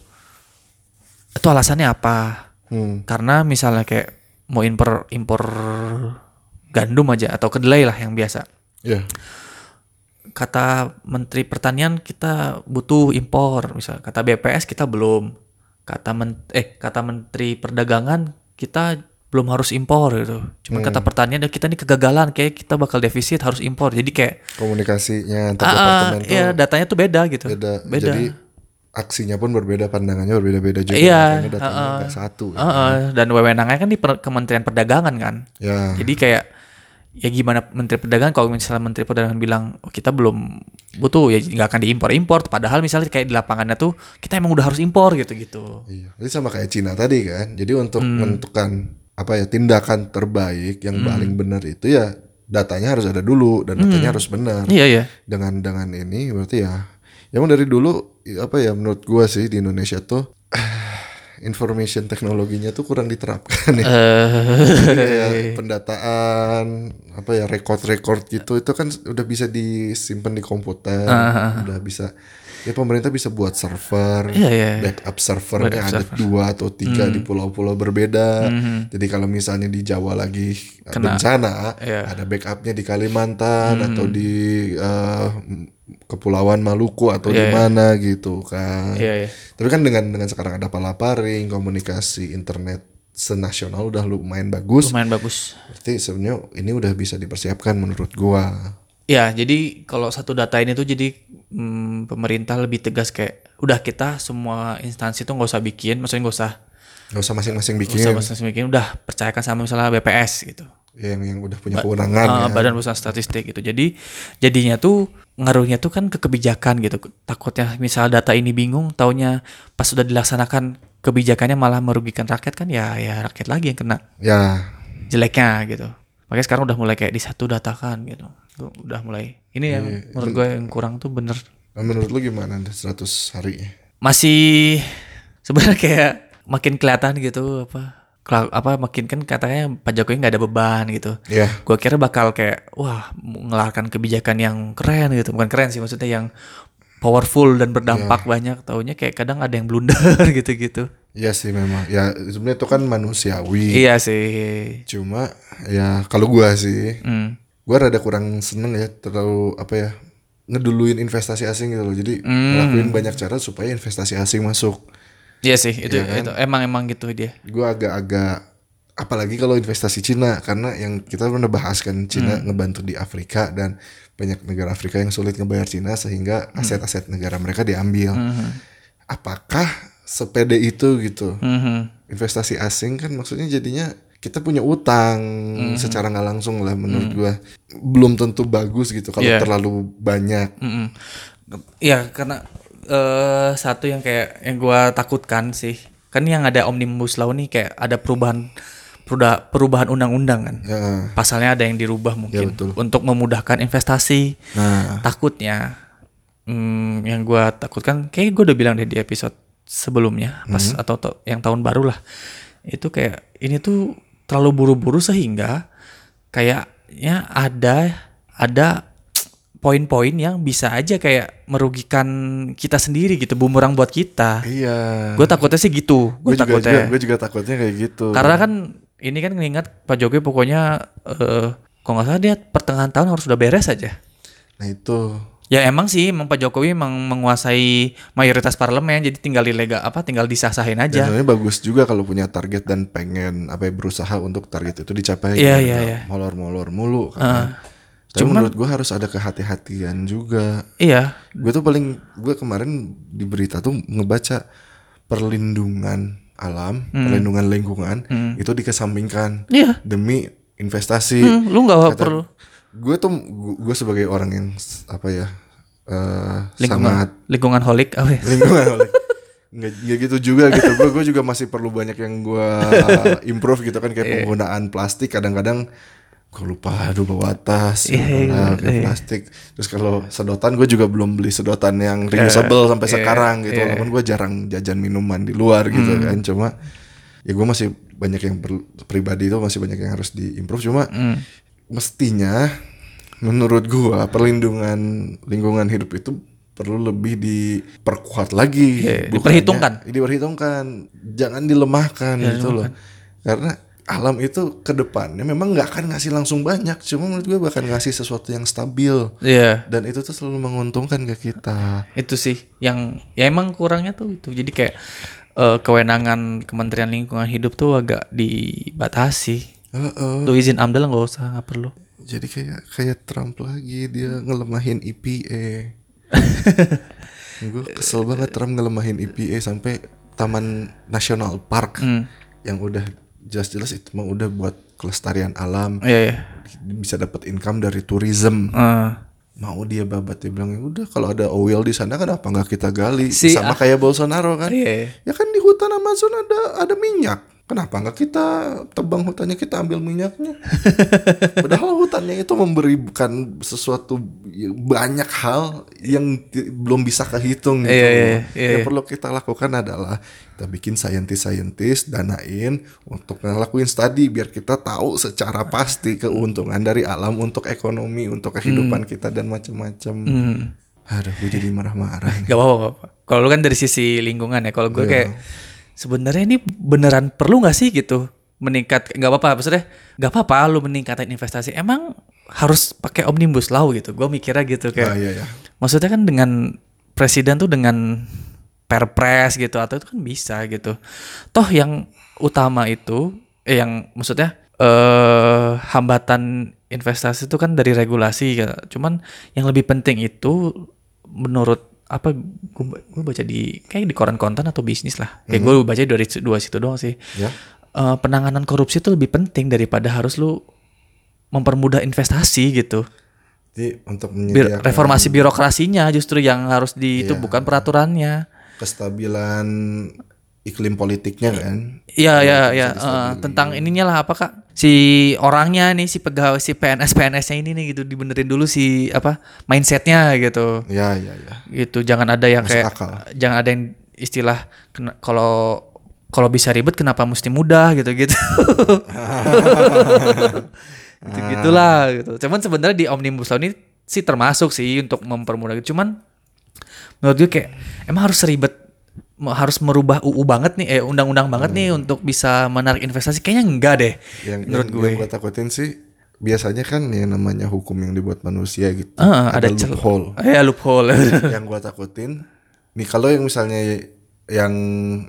itu alasannya apa Hmm. karena misalnya kayak mau impor impor gandum aja atau kedelai lah yang biasa Ya. Kata Menteri Pertanian kita butuh impor misal kata BPS kita belum kata men eh kata Menteri Perdagangan kita belum harus impor gitu cuman kata pertanian "Ya, kita nih kegagalan kayak kita bakal defisit harus impor jadi kayak Komunikasinya antar ah, ah, departemen tuh ya datanya tuh beda gitu beda. beda Jadi aksinya pun berbeda, pandangannya berbeda-beda juga. Iya, datanya heeh. nggak satu. ya. Heeh, dan wewenangnya kan di per- Kementerian Perdagangan kan. Ya, Jadi kayak ya gimana Menteri Perdagangan kalau misalnya Menteri Perdagangan bilang oh, kita belum butuh ya nggak akan diimpor-impor padahal misalnya kayak di lapangannya tuh kita emang udah harus impor gitu-gitu. iya. Ini sama kayak Cina tadi kan. Jadi untuk Hmm. menentukan apa ya tindakan terbaik yang paling benar itu ya datanya harus ada dulu dan datanya harus benar. Iya ya. dengan dengan ini berarti ya emang dari dulu apa ya menurut gua sih di Indonesia tuh information teknologinya tuh kurang diterapkan ya. Kayak pendataan apa ya record-record gitu itu kan udah bisa disimpan di komputer, udah bisa ya pemerintah bisa buat server, Iya ya. backup servernya ada dua atau tiga di pulau-pulau berbeda. Jadi kalau misalnya di Jawa lagi bencana, Iya. ada backupnya di Kalimantan atau di eh, Kepulauan Maluku atau di mana gitu kan. Iya ya. Tapi kan dengan dengan sekarang ada palaparing, komunikasi internet senasional udah lumayan bagus. Lumayan bagus. Berarti sebenarnya ini udah bisa dipersiapkan menurut gua. Ya, jadi kalau satu data ini tuh jadi hmm, pemerintah lebih tegas kayak udah kita semua instansi tuh nggak usah bikin, maksudnya nggak usah Gak usah masing-masing nggak bikin usah masing-masing bikin, udah percayakan sama misalnya BPS gitu. yang yang udah punya kewenangan Ah, ya. Badan Pusat Statistik gitu. Jadi jadinya tuh ngaruhnya tuh kan ke kebijakan gitu. Takutnya misal data ini bingung, taunya pas sudah dilaksanakan kebijakannya malah merugikan rakyat kan ya ya rakyat lagi yang kena Ya, jeleknya gitu. Makanya sekarang udah mulai kayak di satu datakan gitu. Tuh, udah mulai. Ini yang menurut gue yang kurang tuh bener nah menurut lu gimana 100 hari? masih sebenarnya kayak makin kelihatan gitu apa apa makin kan katanya Pak Jokowi nggak ada beban gitu. Ya, Gue kira bakal kayak wah mengeluarkan kebijakan yang keren gitu, bukan keren sih maksudnya yang powerful dan berdampak banyak. Taunya kayak kadang ada yang blunder [LAUGHS] gitu-gitu. iya sih memang. Ya sebenarnya itu kan manusiawi. Iya sih. Cuma ya kalau gua sih, Hmm. Gua rada kurang seneng ya terlalu apa ya ngeduluin investasi asing gitu loh. Jadi ngelakuin banyak cara supaya investasi asing masuk. Iya sih itu itu emang emang gitu dia. Gua agak-agak apalagi kalau investasi Cina karena yang kita pernah bahas kan Cina ngebantu di Afrika dan banyak negara Afrika yang sulit ngebayar Cina sehingga aset-aset negara mereka diambil. Apakah sepede itu gitu? Mhm. Investasi asing kan maksudnya jadinya kita punya utang secara nggak langsung lah menurut gua. Belum tentu bagus gitu kalau Iya. terlalu banyak. Mm-mm. Iya karena eh satu yang kayak yang gua takutkan sih kan yang ada omnibus law nih kayak ada perubahan perubahan undang-undang kan. Ya, pasalnya ada yang dirubah mungkin betul. untuk memudahkan investasi. Nah, takutnya hmm, yang gua takutkan kayak gue udah bilang deh di episode sebelumnya pas atau to- yang tahun baru lah. Itu kayak ini tuh terlalu buru-buru sehingga kayaknya ada ada poin-poin yang bisa aja kayak merugikan kita sendiri gitu bumerang buat kita. Iya. gue takutnya sih gitu. Gue takutnya. juga, gue juga takutnya kayak gitu. karena kan ini kan ngingat Pak Jokowi pokoknya eh kalau nggak salah dia pertengahan tahun harus udah beres aja. Nah itu Ya emang sih, emang Pak Jokowi emang menguasai mayoritas parlemen, jadi tinggal dilega apa, tinggal disah-sahin dan aja. sebenarnya bagus juga kalau punya target dan pengen apa ya, berusaha untuk target itu dicapai. Iya, Jangan iya, iya. Molor-molor mulu kan. Tapi Cuman- menurut gue harus ada kehati-hatian juga. Iya, Gue tuh paling gue kemarin di berita tuh ngebaca perlindungan alam, perlindungan lingkungan itu dikesampingkan iya. demi investasi. Hmm, lu nggak perlu Gue tuh gue sebagai orang yang apa ya eh lingkungan sangat lingkungan holik apa ya? lingkungan oleh [LAUGHS] nggak gitu juga gitu. Gue gue juga masih perlu banyak yang gue [LAUGHS] improve gitu kan kayak penggunaan plastik. Kadang-kadang gue lupa aduh bawa tas nah, kayak iya. plastik. Terus kalau sedotan gue juga belum beli sedotan yang Iya, reusable sampai sekarang gitu. walaupun gue jarang jajan minuman di luar gitu Hmm. kan. Cuma ya gue masih banyak yang perlu- pribadi itu masih banyak yang harus diimprove cuma Hmm. Mestinya menurut gua perlindungan lingkungan hidup itu perlu lebih diperkuat lagi. Iya, Bukannya- diperhitungkan. diperhitungkan. Jangan dilemahkan gitu loh. karena alam itu ke depannya memang nggak akan ngasih langsung banyak. Cuma menurut gua bakal ngasih sesuatu yang stabil. Iya, dan itu tuh selalu menguntungkan ke kita. Itu sih yang ya emang kurangnya tuh itu. Jadi kayak eh, kewenangan Kementerian Lingkungan Hidup tuh agak dibatasi. Heeh. Lu izin amdal nggak usah, nggak perlu. jadi kayak kayak Trump lagi dia ngelemahin E. EPA [LAUGHS] gue kesel banget Trump ngelemahin EPA sampai Taman Nasional Park Hmm. yang udah jelas-jelas itu mah udah buat kelestarian alam Iya, iya. bisa dapat income dari tourism Eh, mau dia babat dia bilang ya udah kalau ada oil di sana kenapa nggak kita gali Si- sama kayak Bolsonaro kan Iya. ya kan di hutan Amazon ada ada minyak kenapa nggak kita tebang hutannya kita ambil minyaknya [LAUGHS] padahal hutannya itu memberikan sesuatu banyak hal yang belum bisa kehitung gitu Iya, iya, iya, yang iya. perlu kita lakukan adalah kita bikin saintis-saintis danain untuk ngelakuin studi biar kita tahu secara pasti keuntungan dari alam untuk ekonomi untuk kehidupan kita dan macam-macam hmm. aduh gue jadi marah-marah. [LAUGHS] Gak apa-apa. Kalau lu kan dari sisi lingkungan ya. Kalau gue Iya. kayak sebenarnya ini beneran perlu nggak sih gitu meningkat? Gak apa-apa. Maksudnya gak apa-apa lu meningkatin investasi. Emang harus pakai omnibus law gitu. Gue mikirnya gitu kayak. ah, iya ya Maksudnya kan dengan presiden tuh dengan perpres gitu atau itu kan bisa gitu. Toh yang utama itu eh yang maksudnya eh hambatan investasi itu kan dari regulasi ya. Cuman yang lebih penting itu menurut apa gue baca di kayak di koran konten atau bisnis lah. Kayak gue baca dari dua situ doang sih. ya Eh, penanganan korupsi itu lebih penting daripada harus lu mempermudah investasi gitu. jadi untuk menyediakan reformasi birokrasinya justru yang harus di itu Iya. bukan peraturannya. kestabilan iklim politiknya kan Iya ya bisa ya distabilin. tentang ininya lah apa kak si orangnya nih si pegawai si PNS PNS-nya ini nih gitu dibenerin dulu si apa mindsetnya gitu ya ya ya gitu jangan ada yang Masuk kayak akal. jangan ada yang istilah kalau kalau bisa ribet kenapa mesti mudah gitu gitu [LAUGHS] gitu gitulah gitu cuman sebenarnya di omnibus law ini sih termasuk sih untuk mempermudah gitu. cuman menurut gue kayak emang harus ribet harus merubah UU banget nih eh undang-undang banget nih untuk bisa menarik investasi. Kayaknya enggak deh yang menurut yang, gue. yang gue takutin sih biasanya kan yang namanya hukum yang dibuat manusia gitu. Ah, ada, cel- loophole. Ya loophole. [LAUGHS] Yang gue takutin nih kalau yang misalnya yang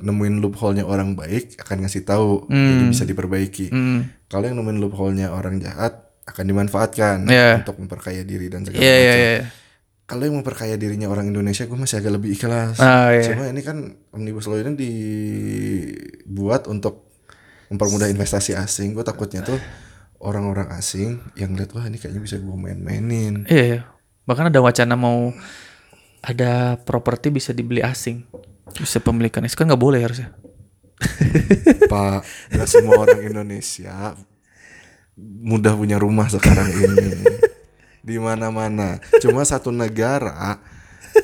nemuin loophole-nya orang baik akan ngasih tahu. Jadi bisa diperbaiki. Hmm. kalau yang nemuin loophole-nya orang jahat akan dimanfaatkan Iya. untuk memperkaya diri dan segala Iya iya macam. iya. Kalau yang memperkaya dirinya orang Indonesia gue masih agak lebih ikhlas Ah, iya. cuma ini kan omnibus law ini dibuat untuk mempermudah investasi asing gue takutnya tuh orang-orang asing yang lihat wah ini kayaknya bisa gue main-mainin Iya, iya. Bahkan ada wacana mau ada properti bisa dibeli asing. Bisa pemilikan itu kan nggak boleh harusnya. [LAUGHS] pak nggak semua orang Indonesia mudah punya rumah sekarang ini di mana-mana. Cuma satu negara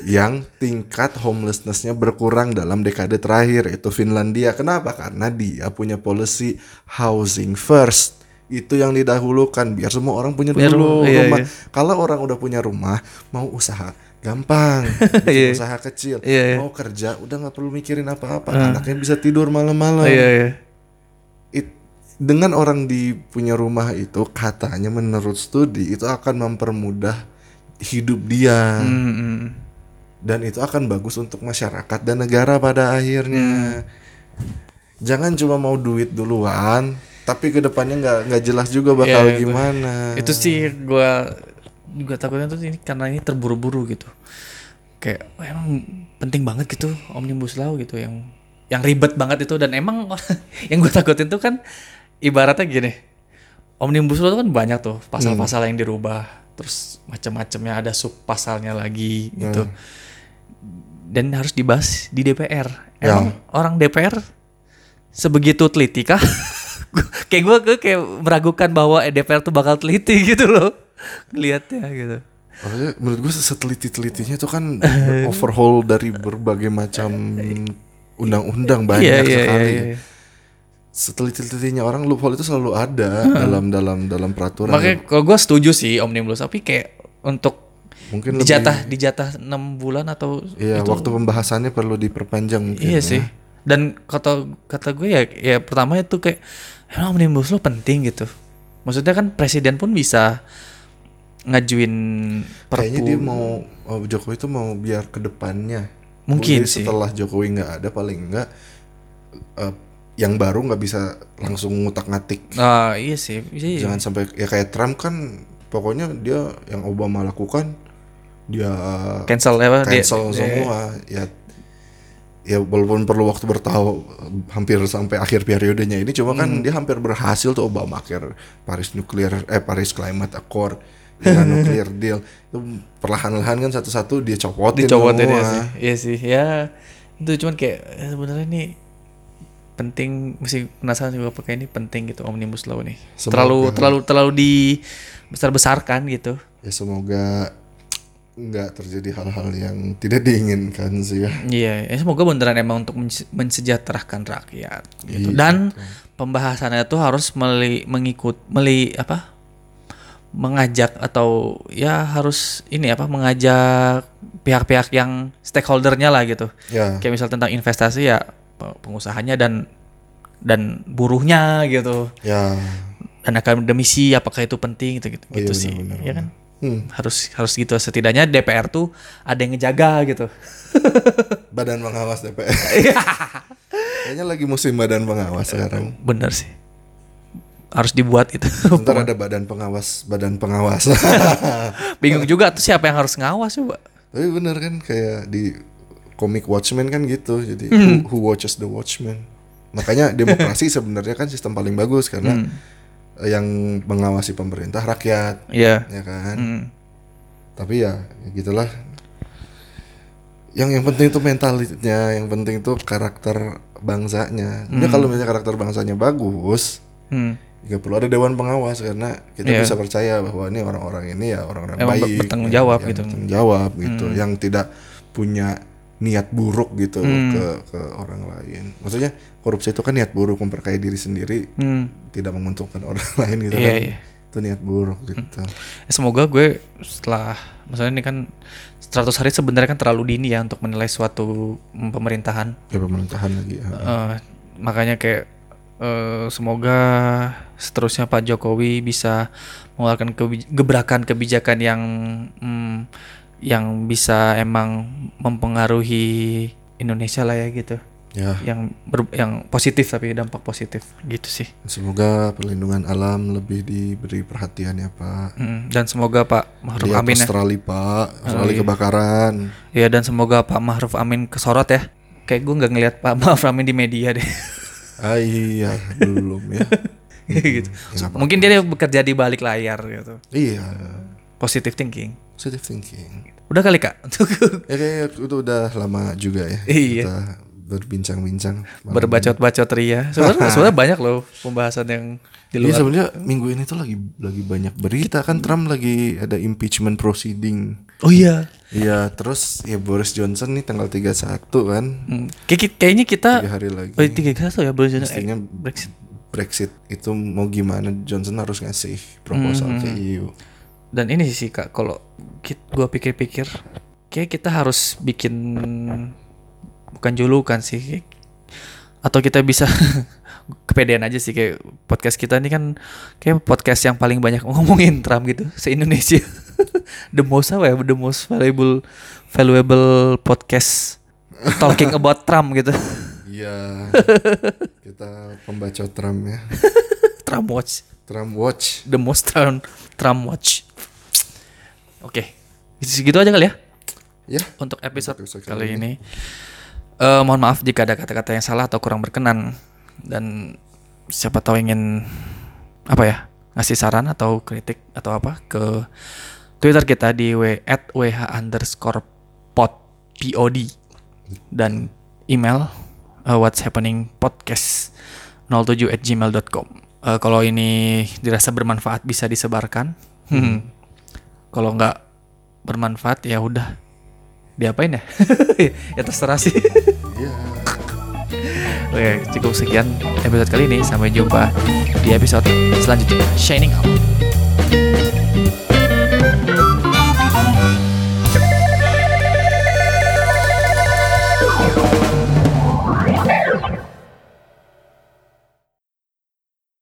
yang tingkat homelessnessnya berkurang dalam dekade terakhir yaitu Finlandia. Kenapa? Karena dia punya policy housing first. Itu yang didahulukan biar semua orang punya Biar dulu rumah, iya, rumah. iya. kalau orang udah punya rumah mau usaha gampang. [LAUGHS] Bikin Iya. usaha kecil. Iya, iya. mau kerja udah nggak perlu mikirin apa-apa. Anaknya bisa tidur malam-malam. Iya iya. Dengan orang di punya rumah itu katanya menurut studi itu akan mempermudah hidup dia. Hmm, hmm. dan itu akan bagus untuk masyarakat dan negara pada akhirnya. Jangan cuma mau duit duluan tapi ke depannya nggak nggak jelas juga bakal Iya, itu- gimana. Itu sih gua juga takutnya tuh ini karena ini terburu-buru gitu. Kayak wah, emang penting banget gitu omnibus law gitu yang yang ribet banget itu. Dan emang [LAUGHS] yang gue takutin tuh kan ibaratnya gini. Omnibus law tuh kan banyak tuh pasal-pasal yang dirubah terus macam-macamnya ada sub pasalnya lagi gitu. Dan harus dibahas di DPR. Emang orang DPR sebegitu teliti kah? [LAUGHS] kayak gue kayak meragukan bahwa DPR tuh bakal teliti gitu loh ngeliatnya gitu. Maksudnya menurut gue seteliti-telitinya itu kan [LAUGHS] overhaul dari berbagai macam undang-undang banyak Iya, iya, sekali. iya, iya. Seteliti-telitinya orang loophole itu selalu ada dalam dalam dalam peraturan. Makanya kalau gue setuju sih omnibus tapi kayak untuk mungkin lebih dijatah dijatah enam bulan atau Iya, itu waktu pembahasannya perlu diperpanjang mungkin. iya ya. sih. Dan kata kata gue ya ya pertama itu kayak emang omnibus lo penting gitu. Maksudnya kan presiden pun bisa ngajuin Kayaknya perpu. dia mau oh, Jokowi itu mau biar ke depannya. Mungkin Jadi sih. setelah Jokowi nggak ada paling nggak eh, yang baru nggak bisa langsung ngutak-ngatik. Ah iya sih. Iya, iya. Jangan sampai ya kayak Trump kan pokoknya dia yang Obama lakukan dia cancel dia- cancel dia- semua ya ya walaupun perlu waktu bertahun hampir sampai akhir periodenya ini cuma kan Hmm. dia hampir berhasil tuh Obamacare Paris Nuclear eh Paris Climate Accord Iran [LAUGHS] Nuclear Deal itu perlahan-lahan kan satu-satu dia copotin dicopotin semua. ya sih iya sih ya itu cuman kayak eh, sebenarnya nih penting mesti penasaran juga pakai ini penting gitu omnibus law nih. Semoga. terlalu terlalu terlalu di besar besarkan gitu. Ya semoga nggak terjadi hal-hal yang tidak diinginkan sih ya. Iya ya semoga beneran emang untuk mense- mensejahterakan rakyat gitu. Iya, dan pembahasannya tuh harus meli, mengikut meli apa? Mengajak atau ya harus ini apa mengajak pihak-pihak yang stakeholdernya lah gitu. Ya. Kayak misal tentang investasi ya pengusahanya dan dan buruhnya gitu. Ya. Dan akademisi apakah itu penting gitu gitu, Oh iya, gitu sih benar, benar, ya kan? Hmm, harus harus gitu. Setidaknya DPR tuh ada yang ngejaga gitu. [LAUGHS] Badan pengawas DPR [LAUGHS] Iya. kayaknya lagi musim badan pengawas sekarang. Bener sih. Harus dibuat itu ntar ada badan pengawas badan pengawas. [LAUGHS] Bingung juga tuh siapa yang harus ngawas coba. Tapi bener kan kayak di komik Watchmen kan gitu jadi Hmm. who, who watches the Watchmen makanya [LAUGHS] demokrasi sebenarnya kan sistem paling bagus karena Hmm. yang mengawasi pemerintah rakyat iya ya kan Hmm. tapi ya, ya gitulah yang yang penting itu mentalitinya yang penting itu karakter bangsanya Sebenarnya kalau misalnya karakter bangsanya bagus Hmm. nggak perlu ada dewan pengawas karena kita Iya. bisa percaya bahwa ini orang-orang ini ya orang-orang baik bertanggung yang- jawab yang gitu. bertanggung jawab gitu Hmm. yang tidak punya niat buruk gitu Hmm. ke ke orang lain maksudnya korupsi itu kan niat buruk memperkaya diri sendiri Hmm. tidak menguntungkan orang [LAUGHS] lain gitu Iya, kan iya. itu niat buruk gitu Ya, semoga gue setelah misalnya ini kan 100 hari sebenarnya kan terlalu dini ya untuk menilai suatu pemerintahan ya pemerintahan lagi ya. Eh, makanya kayak eh, semoga seterusnya Pak Jokowi bisa mengeluarkan kebi- gebrakan kebijakan yang mm, yang bisa emang mempengaruhi Indonesia lah ya gitu. Ya. Yang ber- yang positif tapi dampak positif gitu sih. Semoga perlindungan alam lebih diberi perhatian ya pak. Mm, dan semoga Pak Mahruf Lihat Amin ya. Australia pak. Australia iya. kebakaran. Ya dan semoga Pak Mahruf Amin kesorot ya. Kayak gue nggak ngelihat Pak Mahruf Amin di media deh. Ah iya. Belum ya. [LAUGHS] Gitu. Ya, nggak mungkin dia bekerja di balik layar gitu. Iya positive thinking. Positive thinking. Udah kali kak? [LAUGHS] Ya kayak itu udah lama juga ya Iya. kita berbincang-bincang berbacot-bacot ria. Sebenarnya [LAUGHS] sebenarnya banyak loh pembahasan yang di. Iya luar. sebenarnya minggu ini tuh lagi lagi banyak berita. Kan Trump lagi ada impeachment proceeding. Oh iya. Iya terus ya Boris Johnson nih tanggal 31 kan. Hmm, kayak- kayaknya kita tiga hari lagi. Oh, tiga satu ya belum Mestinya Brexit. Brexit itu mau gimana Johnson harus ngasih proposal ke E EU dan ini sih kak kalau gue pikir-pikir kayak kita harus bikin bukan julukan sih atau kita bisa [LAUGHS] kepedean aja sih kayak podcast kita ini kan kayak podcast yang paling banyak ngomongin Trump gitu se Indonesia [LAUGHS] the most apa ya? The most valuable valuable podcast talking about Trump gitu. Iya. [LAUGHS] Kita pembaca Trump ya. Trump watch. Trump Watch. The most Trump Trump watch oke. Segitu aja kali ya? Ya. Untuk episode Episode kali kali ini. Eh, mohon maaf jika ada kata-kata yang salah atau kurang berkenan. Dan siapa tahu ingin apa ya ngasih saran atau kritik atau apa ke Twitter kita di w at wh underscore pod pod dan email eh, what's happening podcast 07 at gmail.com Eh, kalau ini dirasa bermanfaat bisa disebarkan. Hmm. [LAUGHS] kalau nggak bermanfaat ya udah. Diapain ya? [LAUGHS] Ya terserah sih. Ya oke cukup sekian episode kali ini. Sampai jumpa di episode selanjutnya. Shining out